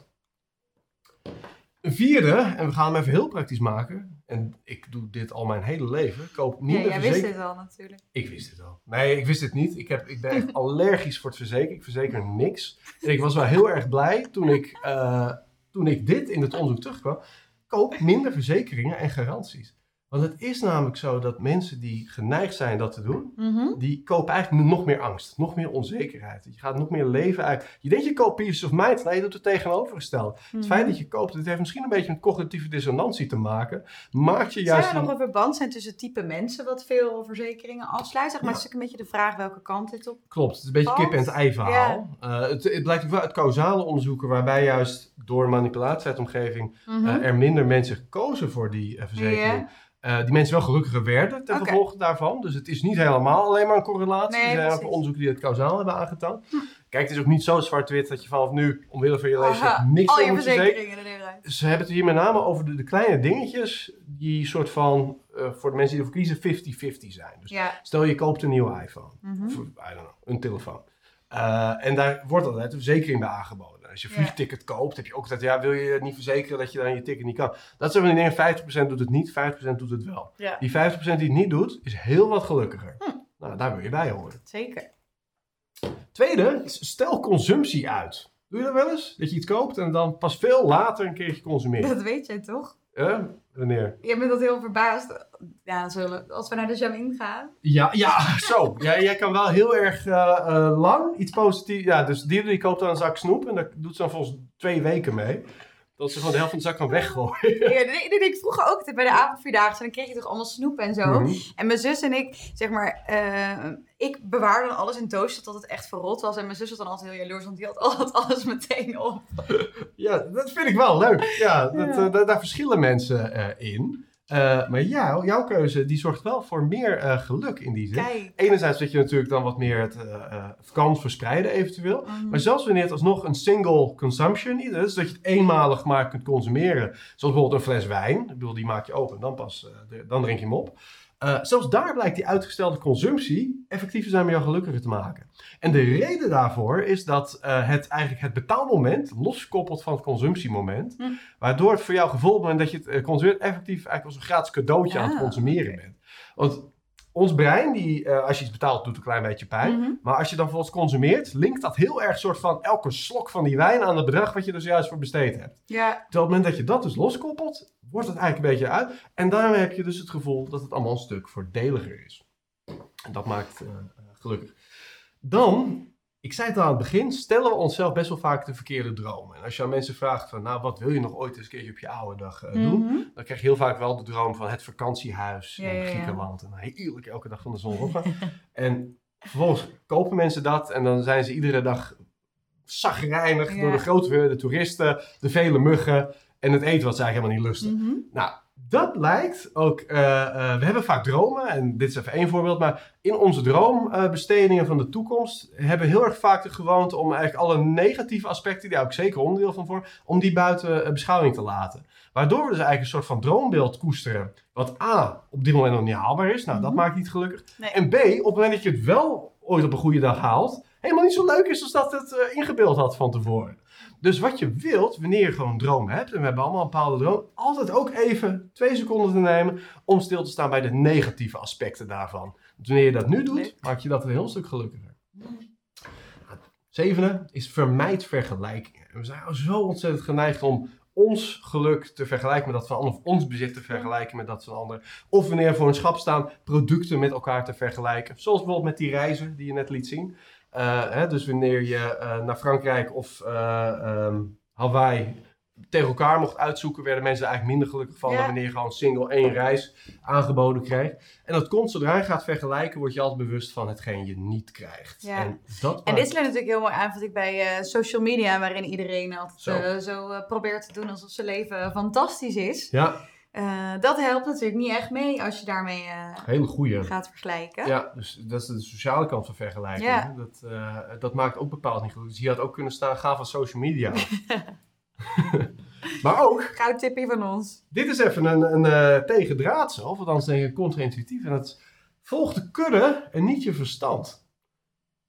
Een vierde, en we gaan hem even heel praktisch maken. En ik doe dit al mijn hele leven. Koop minder ja, jij wist dit al natuurlijk. Ik wist het al. Nee, ik wist het niet. Ik, heb, ik ben echt allergisch voor het verzekeren. Ik verzeker niks. En ik was wel heel erg blij toen ik, uh, toen ik dit in het onderzoek terugkwam. Koop minder verzekeringen en garanties. Want het is namelijk zo dat mensen die geneigd zijn dat te doen, Mhm. die kopen eigenlijk nog meer angst, nog meer onzekerheid. Je gaat nog meer leven uit. Je denkt je koopt peace of mind, nee, je doet het tegenovergestelde. Mhm. Het feit dat je koopt, het heeft misschien een beetje met cognitieve dissonantie te maken. Maakt je Zou juist... er nog een- verband zijn tussen type mensen wat veel verzekeringen afsluit? Zeg maar, Ja. het is ook een beetje de vraag welke kant dit op. Klopt, het is een beetje kip en het ei verhaal. Eh, het, het blijkt ook wel uit causale onderzoeken waarbij juist door manipulatie uit de omgeving Mhm. eh, er minder mensen kozen voor die eh, verzekering. Eh, die mensen wel gelukkiger werden ten gevolge daarvan. Dus het is niet helemaal alleen maar een correlatie. Nee, er zijn ook precies. Hm. onderzoeken die het kausaal hebben aangetoond. Kijk, het is ook niet zo zwart-wit dat je vanaf nu, omwille van je Aha, niks meer moet verzekeren. verzekeringen er. Ze hebben het hier met name over de, de kleine dingetjes die soort van, eh, voor de mensen die ervoor kiezen, 50-50 zijn. Dus Ja. stel je koopt een nieuwe iPhone. Mhm. Of, I don't know, een telefoon. Eh, en daar wordt altijd een verzekering bij aangeboden. Als je vliegticket koopt, heb je ook altijd, ja, wil je niet verzekeren dat je dan je ticket niet kan. Dat zijn van die dingen, 50% doet het niet, 50% doet het wel. ja, Die 50% die het niet doet, is heel wat gelukkiger. Hm. Nou, daar wil je bij horen. zeker. Tweede, stel consumptie uit. Doe je dat wel eens? Dat je iets koopt en dan pas veel later een keertje consumeert. Dat weet jij toch? Eh? Wanneer? Je bent dat heel verbaasd. Ja, zullen, als we naar de Jamin gaan. Ja, ja, zo. Ja, jij kan wel heel erg eh, eh, lang iets positiefs... Ja, dus die, die koopt dan een zak snoep en daar doet ze dan volgens twee weken mee. Dat ze gewoon de helft van de zak kan weggooien. Ja, dat deed- ik vroeger ook bij de avondvierdaagse. En dan kreeg je toch allemaal snoep en zo. Mhm. En mijn zus en ik, zeg maar, eh, ik bewaarde dan alles in toaster tot het echt verrot was. En mijn zus was dan altijd heel jaloers, want die had altijd alles meteen op. Ja, dat vind ik wel leuk. Ja, dat, Ja. eh, daar, daar verschillen mensen eh, in. Eh, maar jou, jouw keuze die zorgt wel voor meer eh, geluk in die zin. Kijk. Enerzijds dat je natuurlijk dan wat meer het eh, eh, kan verspreiden eventueel. Mhm. Maar zelfs wanneer het alsnog een single consumption is, dus dat je het eenmalig maar kunt consumeren. Zoals bijvoorbeeld een fles wijn. Ik bedoel, die maak je open, dan pas, dan drink je hem op. Eh, zelfs daar blijkt die uitgestelde consumptie effectiever zijn om jou gelukkiger te maken. En de reden daarvoor is dat eh, het eigenlijk het betaalmoment losgekoppeld van het consumptiemoment, Hm. waardoor het voor jou gevoel moment dat je het eh, consumeert effectief eigenlijk als een gratis cadeautje aan het Ah, consumeren bent. Want ons brein, die, eh, als je iets betaalt, doet een klein beetje pijn. Mhm. Maar als je dan bijvoorbeeld consumeert, linkt dat heel erg soort van elke slok van die wijn aan het bedrag wat je er zojuist voor besteed hebt. Ja, Terwijl op het moment dat je dat dus loskoppelt, wordt het eigenlijk een beetje uit. En daarmee heb je dus het gevoel dat het allemaal een stuk voordeliger is. En dat maakt eh, gelukkig. Dan, ik zei het al aan het begin, stellen we onszelf best wel vaak de verkeerde dromen. En als je aan mensen vraagt van, nou, wat wil je nog ooit eens een keertje op je oude dag eh, doen? Mhm. Dan krijg je heel vaak wel de droom van het vakantiehuis Ja, in ja, ja. Griekenland. En heerlijk elke dag van de zon en vervolgens kopen mensen dat en dan zijn ze iedere dag zagrijnig Ja. door de grote de toeristen, de vele muggen en het eten wat ze eigenlijk helemaal niet lusten. Mhm. Nou, dat lijkt ook. eh, eh, we hebben vaak dromen, en dit is even één voorbeeld, maar in onze droombestedingen van de toekomst hebben we heel erg vaak de gewoonte om eigenlijk alle negatieve aspecten, die daar ook zeker onderdeel van vormen, om die buiten eh, beschouwing te laten. Waardoor we dus eigenlijk een soort van droombeeld koesteren, wat A, op dit moment nog niet haalbaar is, nou dat Mhm. maakt niet gelukkig. Nee. En B, op het moment dat je het wel ooit op een goede dag haalt, helemaal niet zo leuk is als dat het eh, ingebeeld had van tevoren. Dus wat je wilt, wanneer je gewoon een droom hebt, en we hebben allemaal een bepaalde droom, altijd ook even twee seconden te nemen om stil te staan bij de negatieve aspecten daarvan. Want wanneer je dat nu doet, maak je dat een heel stuk gelukkiger. Zevende is vermijd vergelijkingen. En we zijn zo ontzettend geneigd om ons geluk te vergelijken met dat van ander, of ons bezit te vergelijken met dat van ander. Of wanneer we voor een schap staan, producten met elkaar te vergelijken. Zoals bijvoorbeeld met die reizen die je net liet zien. Eh, hè, dus wanneer je eh, naar Frankrijk of ehm, Hawaii tegen elkaar mocht uitzoeken, werden mensen er eigenlijk minder gelukkig van Ja. dan wanneer je gewoon single één reis aangeboden krijgt. En dat komt zodra je gaat vergelijken, word je altijd bewust van hetgeen je niet krijgt. Ja. En, dat En dit sluit natuurlijk heel mooi aan, vind ik, bij social media, waarin iedereen altijd Zo. probeert te doen alsof zijn leven fantastisch is. Ja, Eh, dat helpt natuurlijk niet echt mee als je daarmee eh, hele goeie. gaat vergelijken. Ja, dus dat is de sociale kant van vergelijking. Ja. Dat, eh, dat maakt ook bepaald niet goed. Dus hier had ook kunnen staan, ga van social media. maar ook, Goud tipje van ons. dit is even een, een tegendraad zo, of althans denk ik contra-intuïtief. En dat is, volg de kudde en niet je verstand.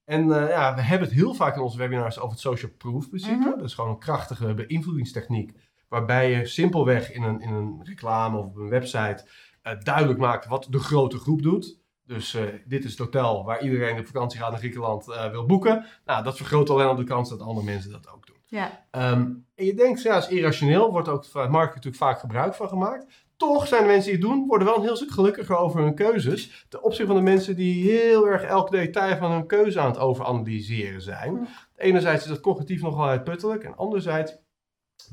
En ja, we hebben het heel vaak in onze webinars over het social proof principe. Mhm. Dat is gewoon een krachtige beïnvloedingstechniek. Waarbij je simpelweg in een, in een reclame of op een website uh, duidelijk maakt wat de grote groep doet. Dus uh, dit is het hotel waar iedereen op vakantie gaat naar Griekenland uh, wil boeken. Nou, dat vergroot alleen al de kans dat andere mensen dat ook doen. Ja. Um, en je denkt, ja, is irrationeel, wordt ook van marketing natuurlijk vaak gebruik van gemaakt. Toch zijn de mensen die het doen, worden wel een heel stuk gelukkiger over hun keuzes. Ten opzichte van de mensen die heel erg elk detail van hun keuze aan het overanalyseren zijn. Enerzijds is dat cognitief nogal uitputtelijk. En anderzijds,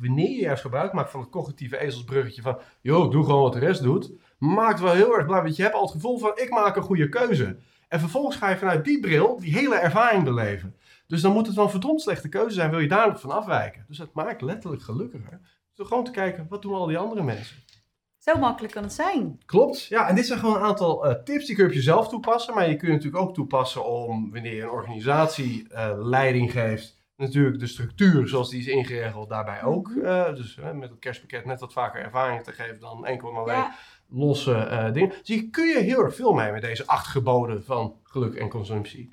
wanneer je juist gebruik maakt van het cognitieve ezelsbruggetje van... joh, doe gewoon wat de rest doet. Maakt wel heel erg blij, want je hebt al het gevoel van, ik maak een goede keuze. En vervolgens ga je vanuit die bril die hele ervaring beleven. Dus dan moet het wel een verdomd slechte keuze zijn, wil je daar nog van afwijken. Dus dat maakt letterlijk gelukkiger. Dus gewoon te kijken, wat doen al die andere mensen? Zo makkelijk kan het zijn. Klopt, ja. En dit zijn gewoon een aantal uh, tips die kun je op jezelf toepassen. Maar je kunt natuurlijk ook toepassen om, wanneer je een organisatie uh, leiding geeft, natuurlijk de structuur zoals die is ingeregeld daarbij ook. Uh, dus met het kerstpakket net wat vaker ervaring te geven dan enkel maar alleen ja. losse dingen. Dus hier kun je heel erg veel mee met deze acht geboden van geluk en consumptie.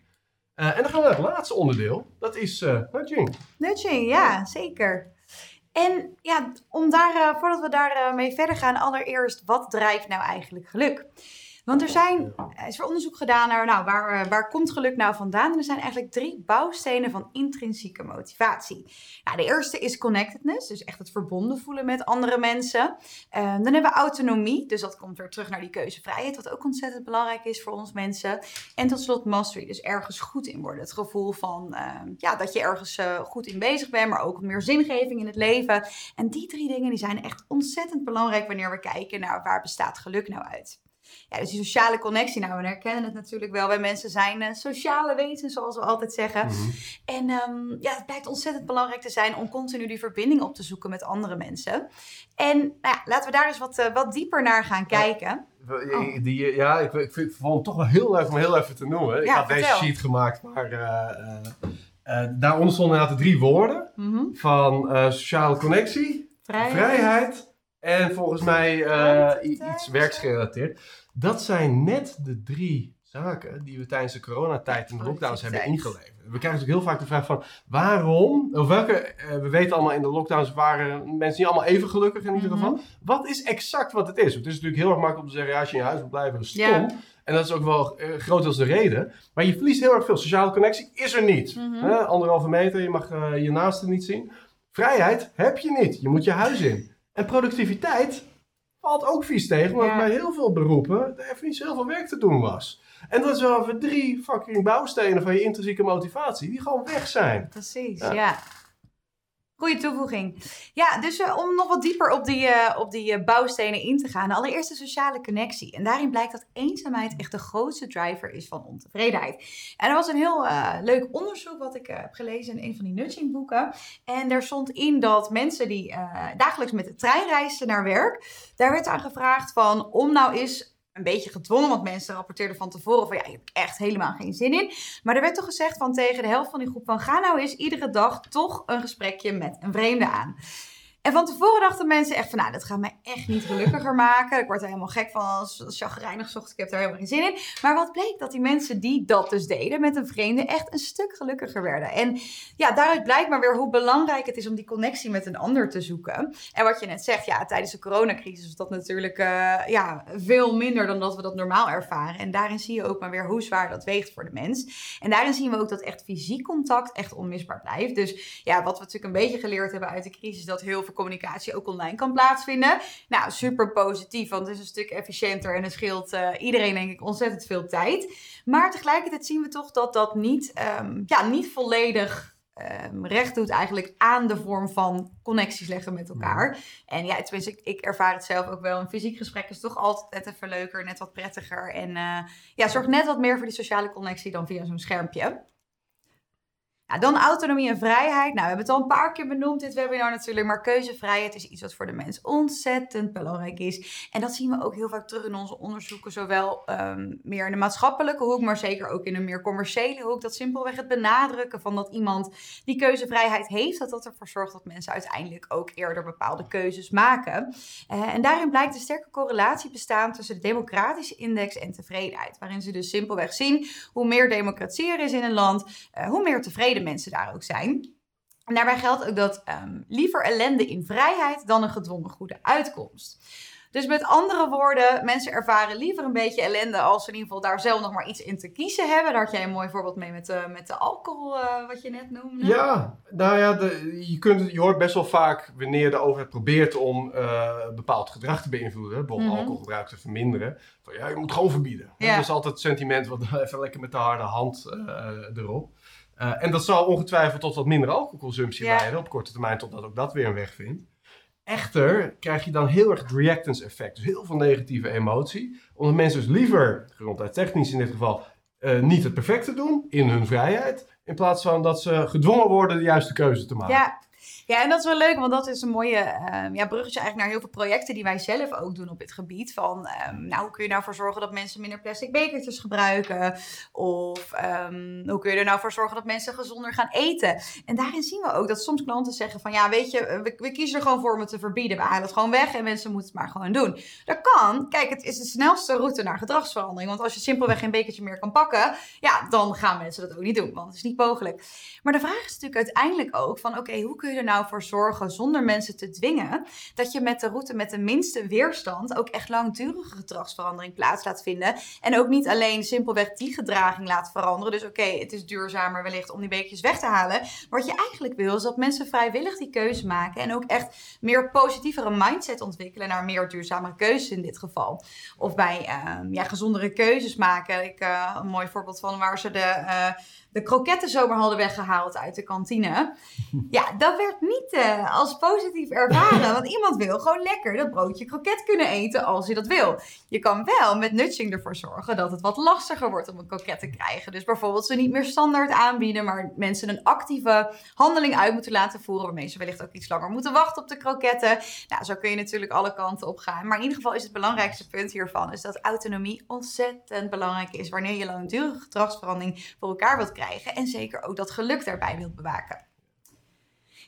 en dan gaan we naar het laatste onderdeel. Dat is nudging. Nudging, ja, zeker. En ja, om daar, voordat we daarmee mee verder gaan, allereerst, wat drijft nou eigenlijk geluk? Want er zijn, is er onderzoek gedaan naar, nou, waar, uh, waar komt geluk nou vandaan? En er zijn eigenlijk drie bouwstenen van intrinsieke motivatie. Nou, de eerste is connectedness, dus echt het verbonden voelen met andere mensen. Uh, dan hebben we autonomie, dus dat komt weer terug naar die keuzevrijheid, wat ook ontzettend belangrijk is voor ons mensen. En tot slot mastery, dus ergens goed in worden. Het gevoel van, uh, ja, dat je ergens goed in bezig bent, maar ook meer zingeving in het leven. En die drie dingen die zijn echt ontzettend belangrijk wanneer we kijken naar waar bestaat geluk nou uit. Ja, dus die sociale connectie, nou, we herkennen het natuurlijk wel. Wij mensen zijn uh, sociale wezens, zoals we altijd zeggen. Mhm. En um, ja, het blijkt ontzettend belangrijk te zijn om continu die verbinding op te zoeken met andere mensen. En nou ja, laten we daar eens wat, uh, wat dieper naar gaan kijken. Oh. Die, ja, ik, ik vind het toch wel heel leuk om heel even te noemen. Ik Ja, had deze sheet gemaakt, maar uh, daaronder stonden inderdaad de drie woorden Mhm. van eh, sociale connectie, Vrijheid. vrijheid en volgens mij eh, iets werksgerelateerd. Dat zijn net de drie zaken die we tijdens de coronatijd en de lockdowns hebben ingeleverd. We krijgen natuurlijk heel vaak de vraag van waarom, of welke, eh, we weten allemaal in de lockdowns waren mensen niet allemaal even gelukkig in ieder Mhm. geval. Wat is exact wat het is? Het is natuurlijk heel erg makkelijk om te zeggen, ja, als je in je huis moet blijven, is stom. En dat is ook wel uh, de reden. Maar je verliest heel erg veel. Sociale connectie is er niet. Mhm. Hè? Anderhalve meter, je mag eh, je naasten niet zien. Vrijheid heb je niet. Je moet je huis in. En productiviteit valt ook vies tegen. Omdat Ja. bij heel veel beroepen er even niet zo heel veel werk te doen was. En dat is wel even drie fucking bouwstenen van je intrinsieke motivatie. Die gewoon weg zijn. Precies, Ja. ja. Goeie toevoeging. Ja, dus eh, om nog wat dieper op die, eh, op die eh, bouwstenen in te gaan. Allereerst de sociale connectie. En daarin blijkt dat eenzaamheid echt de grootste driver is van ontevredenheid. En er was een heel leuk onderzoek wat ik heb gelezen in een van die nudging boeken. En daar stond in dat mensen die dagelijks met de trein reisden naar werk, daar werd aan gevraagd van om nou eens een beetje gedwongen, want mensen rapporteerden van tevoren van ja, je hebt echt helemaal geen zin in. Maar er werd toch gezegd van tegen de helft van die groep van ga nou eens iedere dag toch een gesprekje met een vreemde aan. En van tevoren dachten mensen echt van, nou, dat gaat mij echt niet gelukkiger maken. Ik word er helemaal gek van als, chagrijnig zocht. Ik heb daar helemaal geen zin in. Maar wat bleek? Dat die mensen die dat dus deden met een vreemde echt een stuk gelukkiger werden. En ja, daaruit blijkt maar weer hoe belangrijk het is om die connectie met een ander te zoeken. En wat je net zegt, ja, tijdens de coronacrisis was dat natuurlijk eh, ja, veel minder dan dat we dat normaal ervaren. En daarin zie je ook maar weer hoe zwaar dat weegt voor de mens. En daarin zien we ook dat echt fysiek contact echt onmisbaar blijft. Dus ja, wat we natuurlijk een beetje geleerd hebben uit de crisis, dat heel veel communicatie ook online kan plaatsvinden. Nou, super positief, want het is een stuk efficiënter en het scheelt eh, iedereen denk ik ontzettend veel tijd. Maar tegelijkertijd zien we toch dat dat niet, ehm, ja, niet volledig ehm, recht doet eigenlijk aan de vorm van connecties leggen met elkaar. En ja, tenminste, ik, ik ervaar het zelf ook wel. Een fysiek gesprek is toch altijd net even leuker, net wat prettiger. En eh, ja, zorgt net wat meer voor die sociale connectie dan via zo'n schermpje. Dan autonomie en vrijheid. Nou, we hebben het al een paar keer benoemd, dit webinar natuurlijk. Maar keuzevrijheid is iets wat voor de mens ontzettend belangrijk is. En dat zien we ook heel vaak terug in onze onderzoeken. Zowel ehm, meer in de maatschappelijke hoek, maar zeker ook in een meer commerciële hoek. Dat simpelweg het benadrukken van dat iemand die keuzevrijheid heeft. Dat dat ervoor zorgt dat mensen uiteindelijk ook eerder bepaalde keuzes maken. Eh, en daarin blijkt een sterke correlatie bestaan tussen de democratische index en tevredenheid. Waarin ze dus simpelweg zien hoe meer democratie er is in een land, eh, hoe meer tevreden mensen daar ook zijn. En daarbij geldt ook dat ehm, liever ellende in vrijheid dan een gedwongen goede uitkomst. Dus met andere woorden, mensen ervaren liever een beetje ellende als ze in ieder geval daar zelf nog maar iets in te kiezen hebben. Daar had jij een mooi voorbeeld mee met de, met de alcohol, uh, wat je net noemde. Ja, nou ja, de, je, kunt, je hoort best wel vaak wanneer de overheid probeert om uh, bepaald gedrag te beïnvloeden, bijvoorbeeld mm alcoholgebruik te verminderen. Van ja, je moet gewoon verbieden. Ja. Dat is altijd het sentiment wat even lekker met de harde hand uh, erop. En dat zal ongetwijfeld tot wat minder alcoholconsumptie leiden op korte termijn, totdat ook dat weer een weg vindt. Echter krijg je dan heel erg het reactance effect. Dus heel veel negatieve emotie. Omdat mensen dus liever, gezondheidstechnisch in dit geval, uh, niet het perfecte doen in hun vrijheid. In plaats van dat ze gedwongen worden de juiste keuze te maken. Ja, ja, en dat is wel leuk, want dat is een mooie uh, ja, bruggetje eigenlijk naar heel veel projecten die wij zelf ook doen op dit gebied. Van, um, nou, hoe kun je nou voor zorgen dat mensen minder plastic bekertjes gebruiken? Of um, hoe kun je er nou voor zorgen dat mensen gezonder gaan eten? En daarin zien we ook dat soms klanten zeggen van, ja, weet je, we, we kiezen er gewoon voor om het te verbieden. We halen het gewoon weg en mensen moeten het maar gewoon doen. Dat kan. Kijk, het is de snelste route naar gedragsverandering. Want als je simpelweg geen bekertje meer kan pakken, ja, dan gaan mensen dat ook niet doen, want het is niet mogelijk. Maar de vraag is natuurlijk uiteindelijk ook van, oké, hoe kun je er nou nou voor zorgen, zonder mensen te dwingen, dat je met de route met de minste weerstand ook echt langdurige gedragsverandering plaats laat vinden. En ook niet alleen simpelweg die gedraging laat veranderen. Dus oké, het is duurzamer wellicht om die beekjes weg te halen. Wat je eigenlijk wil, is dat mensen vrijwillig die keuze maken en ook echt meer positievere mindset ontwikkelen naar meer duurzamere keuzes in dit geval. Of bij uh, ja, gezondere keuzes maken. Ik, uh, een mooi voorbeeld van waar ze de. Uh, de kroketten zomaar hadden weggehaald uit de kantine. Ja, dat werd niet uh, als positief ervaren. Want iemand wil gewoon lekker dat broodje kroket kunnen eten als hij dat wil. Je kan wel met nudging ervoor zorgen dat het wat lastiger wordt om een kroket te krijgen. Dus bijvoorbeeld ze niet meer standaard aanbieden, maar mensen een actieve handeling uit moeten laten voeren. Waarmee ze wellicht ook iets langer moeten wachten op de kroketten. Nou, zo kun je natuurlijk alle kanten op gaan. Maar in ieder geval is het belangrijkste punt hiervan is dat autonomie ontzettend belangrijk is wanneer je langdurige gedragsverandering voor elkaar wilt krijgen en zeker ook dat geluk daarbij wilt bewaken.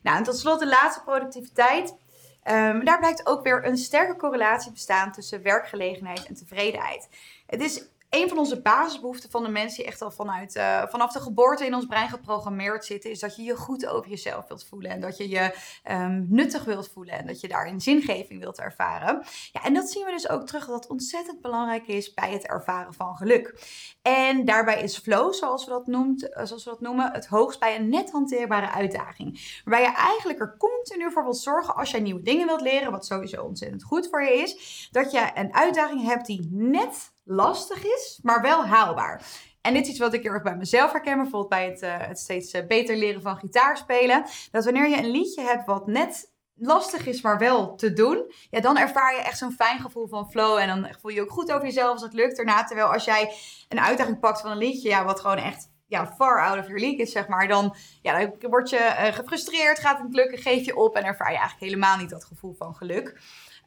Nou, en tot slot de laatste productiviteit. Um, daar blijkt ook weer een sterke correlatie bestaan tussen werkgelegenheid en tevredenheid. Het is een van onze basisbehoeften van de mensen die echt al vanuit, uh, vanaf de geboorte in ons brein geprogrammeerd zitten, is dat je je goed over jezelf wilt voelen. En dat je je um, nuttig wilt voelen. En dat je daarin zingeving wilt ervaren. Ja, en dat zien we dus ook terug dat ontzettend belangrijk is bij het ervaren van geluk. En daarbij is flow, zoals we dat, eh, zoals we dat noemen, het hoogst bij een net hanteerbare uitdaging. Waarbij je eigenlijk er continu voor wilt zorgen als jij nieuwe dingen wilt leren, wat sowieso ontzettend goed voor je is, dat je een uitdaging hebt die net lastig is, maar wel haalbaar. En dit is iets wat ik heel erg bij mezelf herken, bijvoorbeeld bij het, uh, het steeds uh, beter leren van gitaar spelen. Dat wanneer je een liedje hebt wat net lastig is, maar wel te doen, ja, dan ervaar je echt zo'n fijn gevoel van flow. En dan voel je je ook goed over jezelf als het lukt daarna. Terwijl als jij een uitdaging pakt van een liedje, ja, wat gewoon echt ja, far out of your league is, zeg maar, dan, ja, dan word je uh, gefrustreerd, gaat het niet lukken, geef je op en ervaar je eigenlijk helemaal niet dat gevoel van geluk.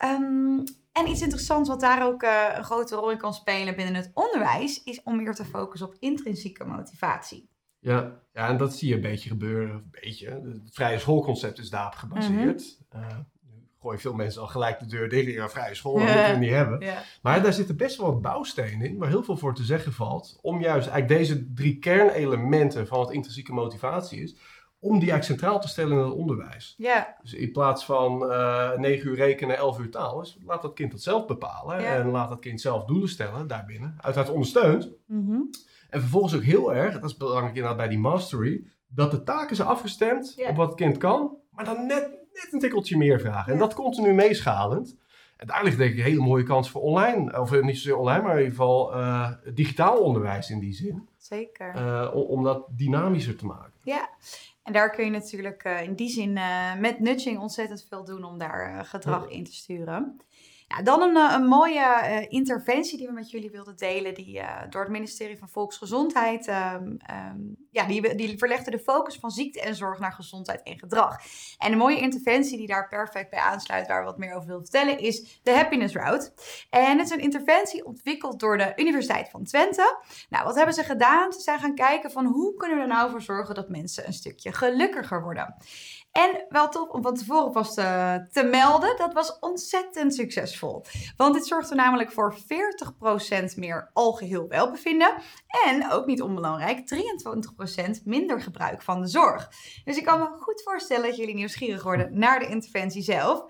Um, en iets interessants wat daar ook uh, een grote rol in kan spelen binnen het onderwijs, is om meer te focussen op intrinsieke motivatie. Ja, ja, en dat zie je een beetje gebeuren. Een beetje. Het vrije schoolconcept is daarop gebaseerd. Mm -hmm. uh, gooien veel mensen al gelijk de deur dicht. Ja, vrije school, dat moeten we niet hebben. Maar daar zitten best wel wat bouwstenen in, waar heel veel voor te zeggen valt. Om juist eigenlijk deze drie kernelementen van wat intrinsieke motivatie is, om die eigenlijk centraal te stellen in het onderwijs. Ja. Dus in plaats van uh, 9 uur rekenen, 11 uur taal, dus laat dat kind dat zelf bepalen. En laat dat kind zelf doelen stellen daarbinnen. Uiteraard ondersteund. Mm En vervolgens ook heel erg, dat is belangrijk inderdaad bij die mastery, dat de taken zijn afgestemd op wat het kind kan, maar dan net, net een tikkeltje meer vragen. En dat continu meeschalend. En daar ligt denk ik een hele mooie kans voor online, of niet zozeer online, maar in ieder geval uh, digitaal onderwijs in die zin. Zeker. Uh, om, om dat dynamischer te maken. Ja, en daar kun je natuurlijk uh, in die zin uh, met nudging ontzettend veel doen om daar uh, gedrag in te sturen. Ja, dan een, een mooie interventie die we met jullie wilden delen, die door het ministerie van Volksgezondheid, um, um, ja, die, die verlegde de focus van ziekte en zorg naar gezondheid en gedrag. En een mooie interventie die daar perfect bij aansluit, waar we wat meer over willen vertellen, is de Happiness Route. En het is een interventie ontwikkeld door de Universiteit van Twente. Nou, wat hebben ze gedaan? Ze zijn gaan kijken van hoe kunnen we er nou voor zorgen dat mensen een stukje gelukkiger worden. En wel tof om van tevoren vast te, melden, dat was ontzettend succesvol. Want dit zorgt er namelijk voor 40% meer algeheel welbevinden. En ook niet onbelangrijk, 23% minder gebruik van de zorg. Dus ik kan me goed voorstellen dat jullie nieuwsgierig worden naar de interventie zelf.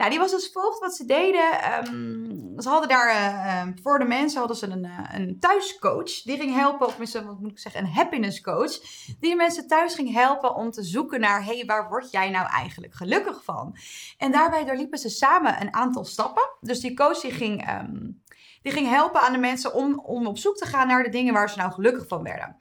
Nou, die was als volgt wat ze deden. Ehm, ze hadden daar uh, voor de mensen hadden ze een, uh, een thuiscoach. Die ging helpen, of misschien wat moet ik zeggen, een happiness coach. Die de mensen thuis ging helpen om te zoeken naar, hé, hey, waar word jij nou eigenlijk gelukkig van? En daarbij doorliepen ze samen een aantal stappen. Dus die coach die ging, um, die ging helpen aan de mensen om, om op zoek te gaan naar de dingen waar ze nou gelukkig van werden.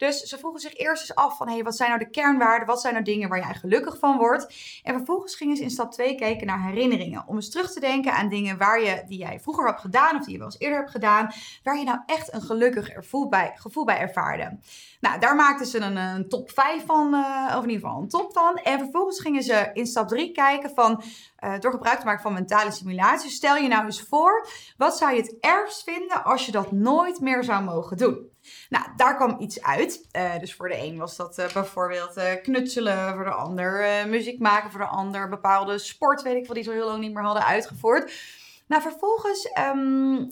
Dus ze vroegen zich eerst eens af van, hey, wat zijn nou de kernwaarden? Wat zijn nou dingen waar jij gelukkig van wordt? En vervolgens gingen ze in stap 2 kijken naar herinneringen. Om eens terug te denken aan dingen waar je, die jij vroeger hebt gedaan of die je wel eens eerder hebt gedaan. Waar je nou echt een gelukkig gevoel bij, gevoel bij ervaarde. Nou, daar maakten ze een, een top 5 van, uh, of in ieder geval een top van. En vervolgens gingen ze in stap 3 kijken van, uh, door gebruik te maken van mentale simulaties. Stel je nou eens voor, wat zou je het ergst vinden als je dat nooit meer zou mogen doen? Nou, daar kwam iets uit. Uh, dus voor de een was dat uh, bijvoorbeeld uh, knutselen, voor de ander muziek maken, voor de ander bepaalde sport, weet ik wel, die ze heel lang niet meer hadden uitgevoerd. Nou, vervolgens um,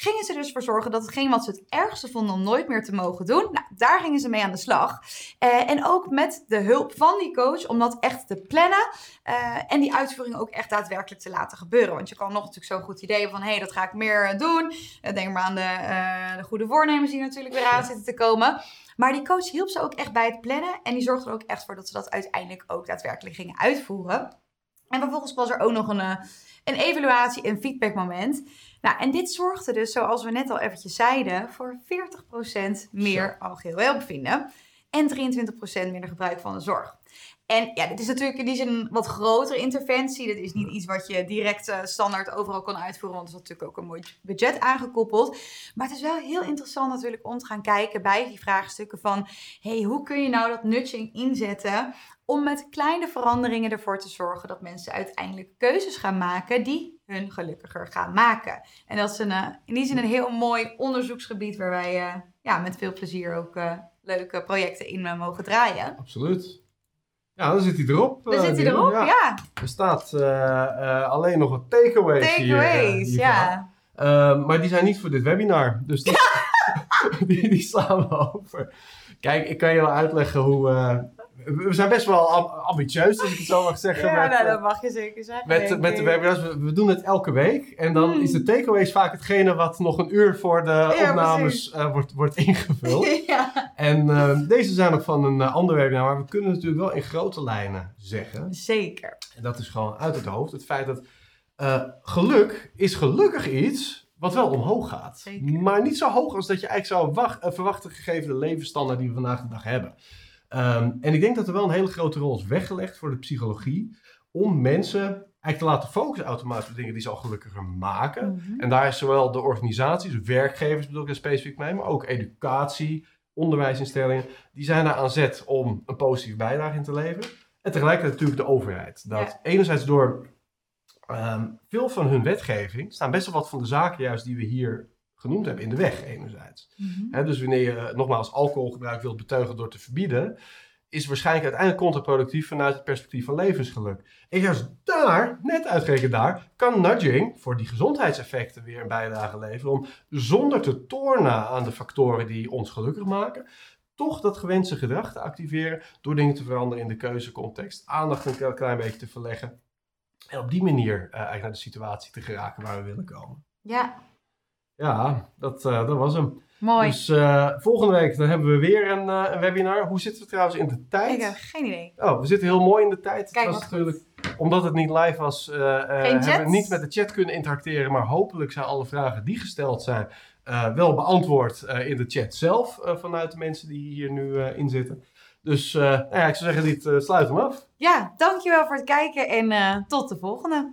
gingen ze dus voor zorgen dat hetgeen wat ze het ergste vonden om nooit meer te mogen doen, nou, daar gingen ze mee aan de slag. Uh, en ook met de hulp van die coach om dat echt te plannen uh, en die uitvoering ook echt daadwerkelijk te laten gebeuren. Want je kan nog natuurlijk zo'n goed idee van, hé, hey, dat ga ik meer doen. Uh, denk maar aan de, de goede voornemens die natuurlijk weer aan zitten te komen. Maar die coach hielp ze ook echt bij het plannen en die zorgde er ook echt voor dat ze dat uiteindelijk ook daadwerkelijk gingen uitvoeren. En vervolgens was er ook nog een, een evaluatie- en feedbackmoment. Nou, en dit zorgde dus, zoals we net al eventjes zeiden, voor 40% meer algeheel welbevinden en 23% minder gebruik van de zorg. En ja, dit is natuurlijk in die zin een wat grotere interventie. Dit is niet iets wat je direct uh, standaard overal kan uitvoeren, want er is natuurlijk ook een mooi budget aangekoppeld. Maar het is wel heel interessant natuurlijk om te gaan kijken bij die vraagstukken van, hey, hoe kun je nou dat nudging inzetten om met kleine veranderingen ervoor te zorgen dat mensen uiteindelijk keuzes gaan maken die hun gelukkiger gaan maken. En dat is een, uh, in die zin een heel mooi onderzoeksgebied waar wij uh, ja, met veel plezier ook uh, leuke projecten in mogen draaien. Absoluut. Ja, dan zit hij erop. Dan zit hij erop, ja. ja. Er staat alleen nog wat takeaways Takeaways, hier, ja. maar die zijn niet voor dit webinar. Dus die, die, die slaan we over. Kijk, ik kan je wel uitleggen hoe, we zijn best wel ambitieus, als ik het zo mag zeggen. Ja, met, nou, dat mag je zeker zeggen. Met, met de webinars. We, we, doen het elke week. En dan mm. is de takeaways vaak hetgene wat nog een uur voor de ja, opnames uh, wordt, wordt ingevuld. ja. En uh, deze zijn nog van een uh, ander webinar. Maar we kunnen natuurlijk wel in grote lijnen zeggen. Zeker. En dat is gewoon uit het hoofd. Het feit dat geluk is gelukkig iets wat wel omhoog gaat. Zeker. Maar niet zo hoog als dat je eigenlijk zou wacht, verwachten gegeven de levensstandaard die we vandaag de dag hebben. Um, en ik denk dat er wel een hele grote rol is weggelegd voor de psychologie om mensen eigenlijk te laten focussen automatisch op dingen die ze al gelukkiger maken. Mm -hmm. En daar is zowel de organisaties, werkgevers bedoel ik er specifiek mee, maar ook educatie, onderwijsinstellingen, die zijn daar aan zet om een positieve bijdrage in te leveren. En tegelijkertijd natuurlijk de overheid. Dat ja. enerzijds door um, veel van hun wetgeving staan best wel wat van de zaken juist die we hier genoemd hebben in de weg enerzijds. He, dus wanneer je nogmaals alcoholgebruik wilt beteugelen door te verbieden, is waarschijnlijk uiteindelijk contraproductief vanuit het perspectief van levensgeluk. En juist daar, net uitgerekend daar, kan nudging voor die gezondheidseffecten weer een bijdrage leveren om zonder te tornen aan de factoren die ons gelukkig maken, toch dat gewenste gedrag te activeren door dingen te veranderen in de keuzecontext, aandacht een klein beetje te verleggen en op die manier uh, eigenlijk naar de situatie te geraken waar we willen komen. Ja, ja, dat, uh, dat was hem. Mooi. Dus uh, volgende week dan hebben we weer een, uh, een, webinar. Hoe zitten we trouwens in de tijd? Ik heb geen idee. Oh, we zitten heel mooi in de tijd. Kijk, was natuurlijk, omdat het niet live was, hebben we niet met de chat kunnen interacteren. Maar hopelijk zijn alle vragen die gesteld zijn wel beantwoord in de chat zelf. vanuit de mensen die hier nu in zitten. Dus nou ja, ik zou zeggen, dit sluit hem af. Ja, dankjewel voor het kijken en tot de volgende.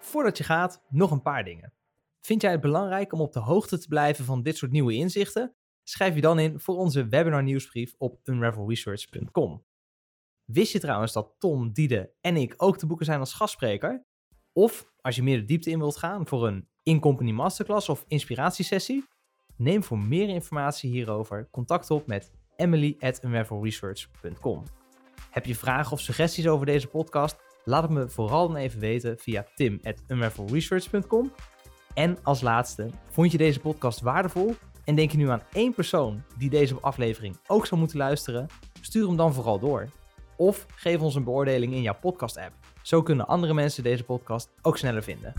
Voordat je gaat, nog een paar dingen. Vind jij het belangrijk om op de hoogte te blijven van dit soort nieuwe inzichten? Schrijf je dan in voor onze webinar nieuwsbrief op unravelresearch.com. Wist je trouwens dat Tom, Diede en ik ook te boeken zijn als gastspreker? Of als je meer de diepte in wilt gaan voor een in-company masterclass of inspiratiesessie? Neem voor meer informatie hierover contact op met emily at. Heb je vragen of suggesties over deze podcast? Laat het me vooral dan even weten via tim.unravelresearch.com. En als laatste, vond je deze podcast waardevol en denk je nu aan één persoon die deze aflevering ook zou moeten luisteren? Stuur hem dan vooral door. Of geef ons een beoordeling in jouw podcast-app. Zo kunnen andere mensen deze podcast ook sneller vinden.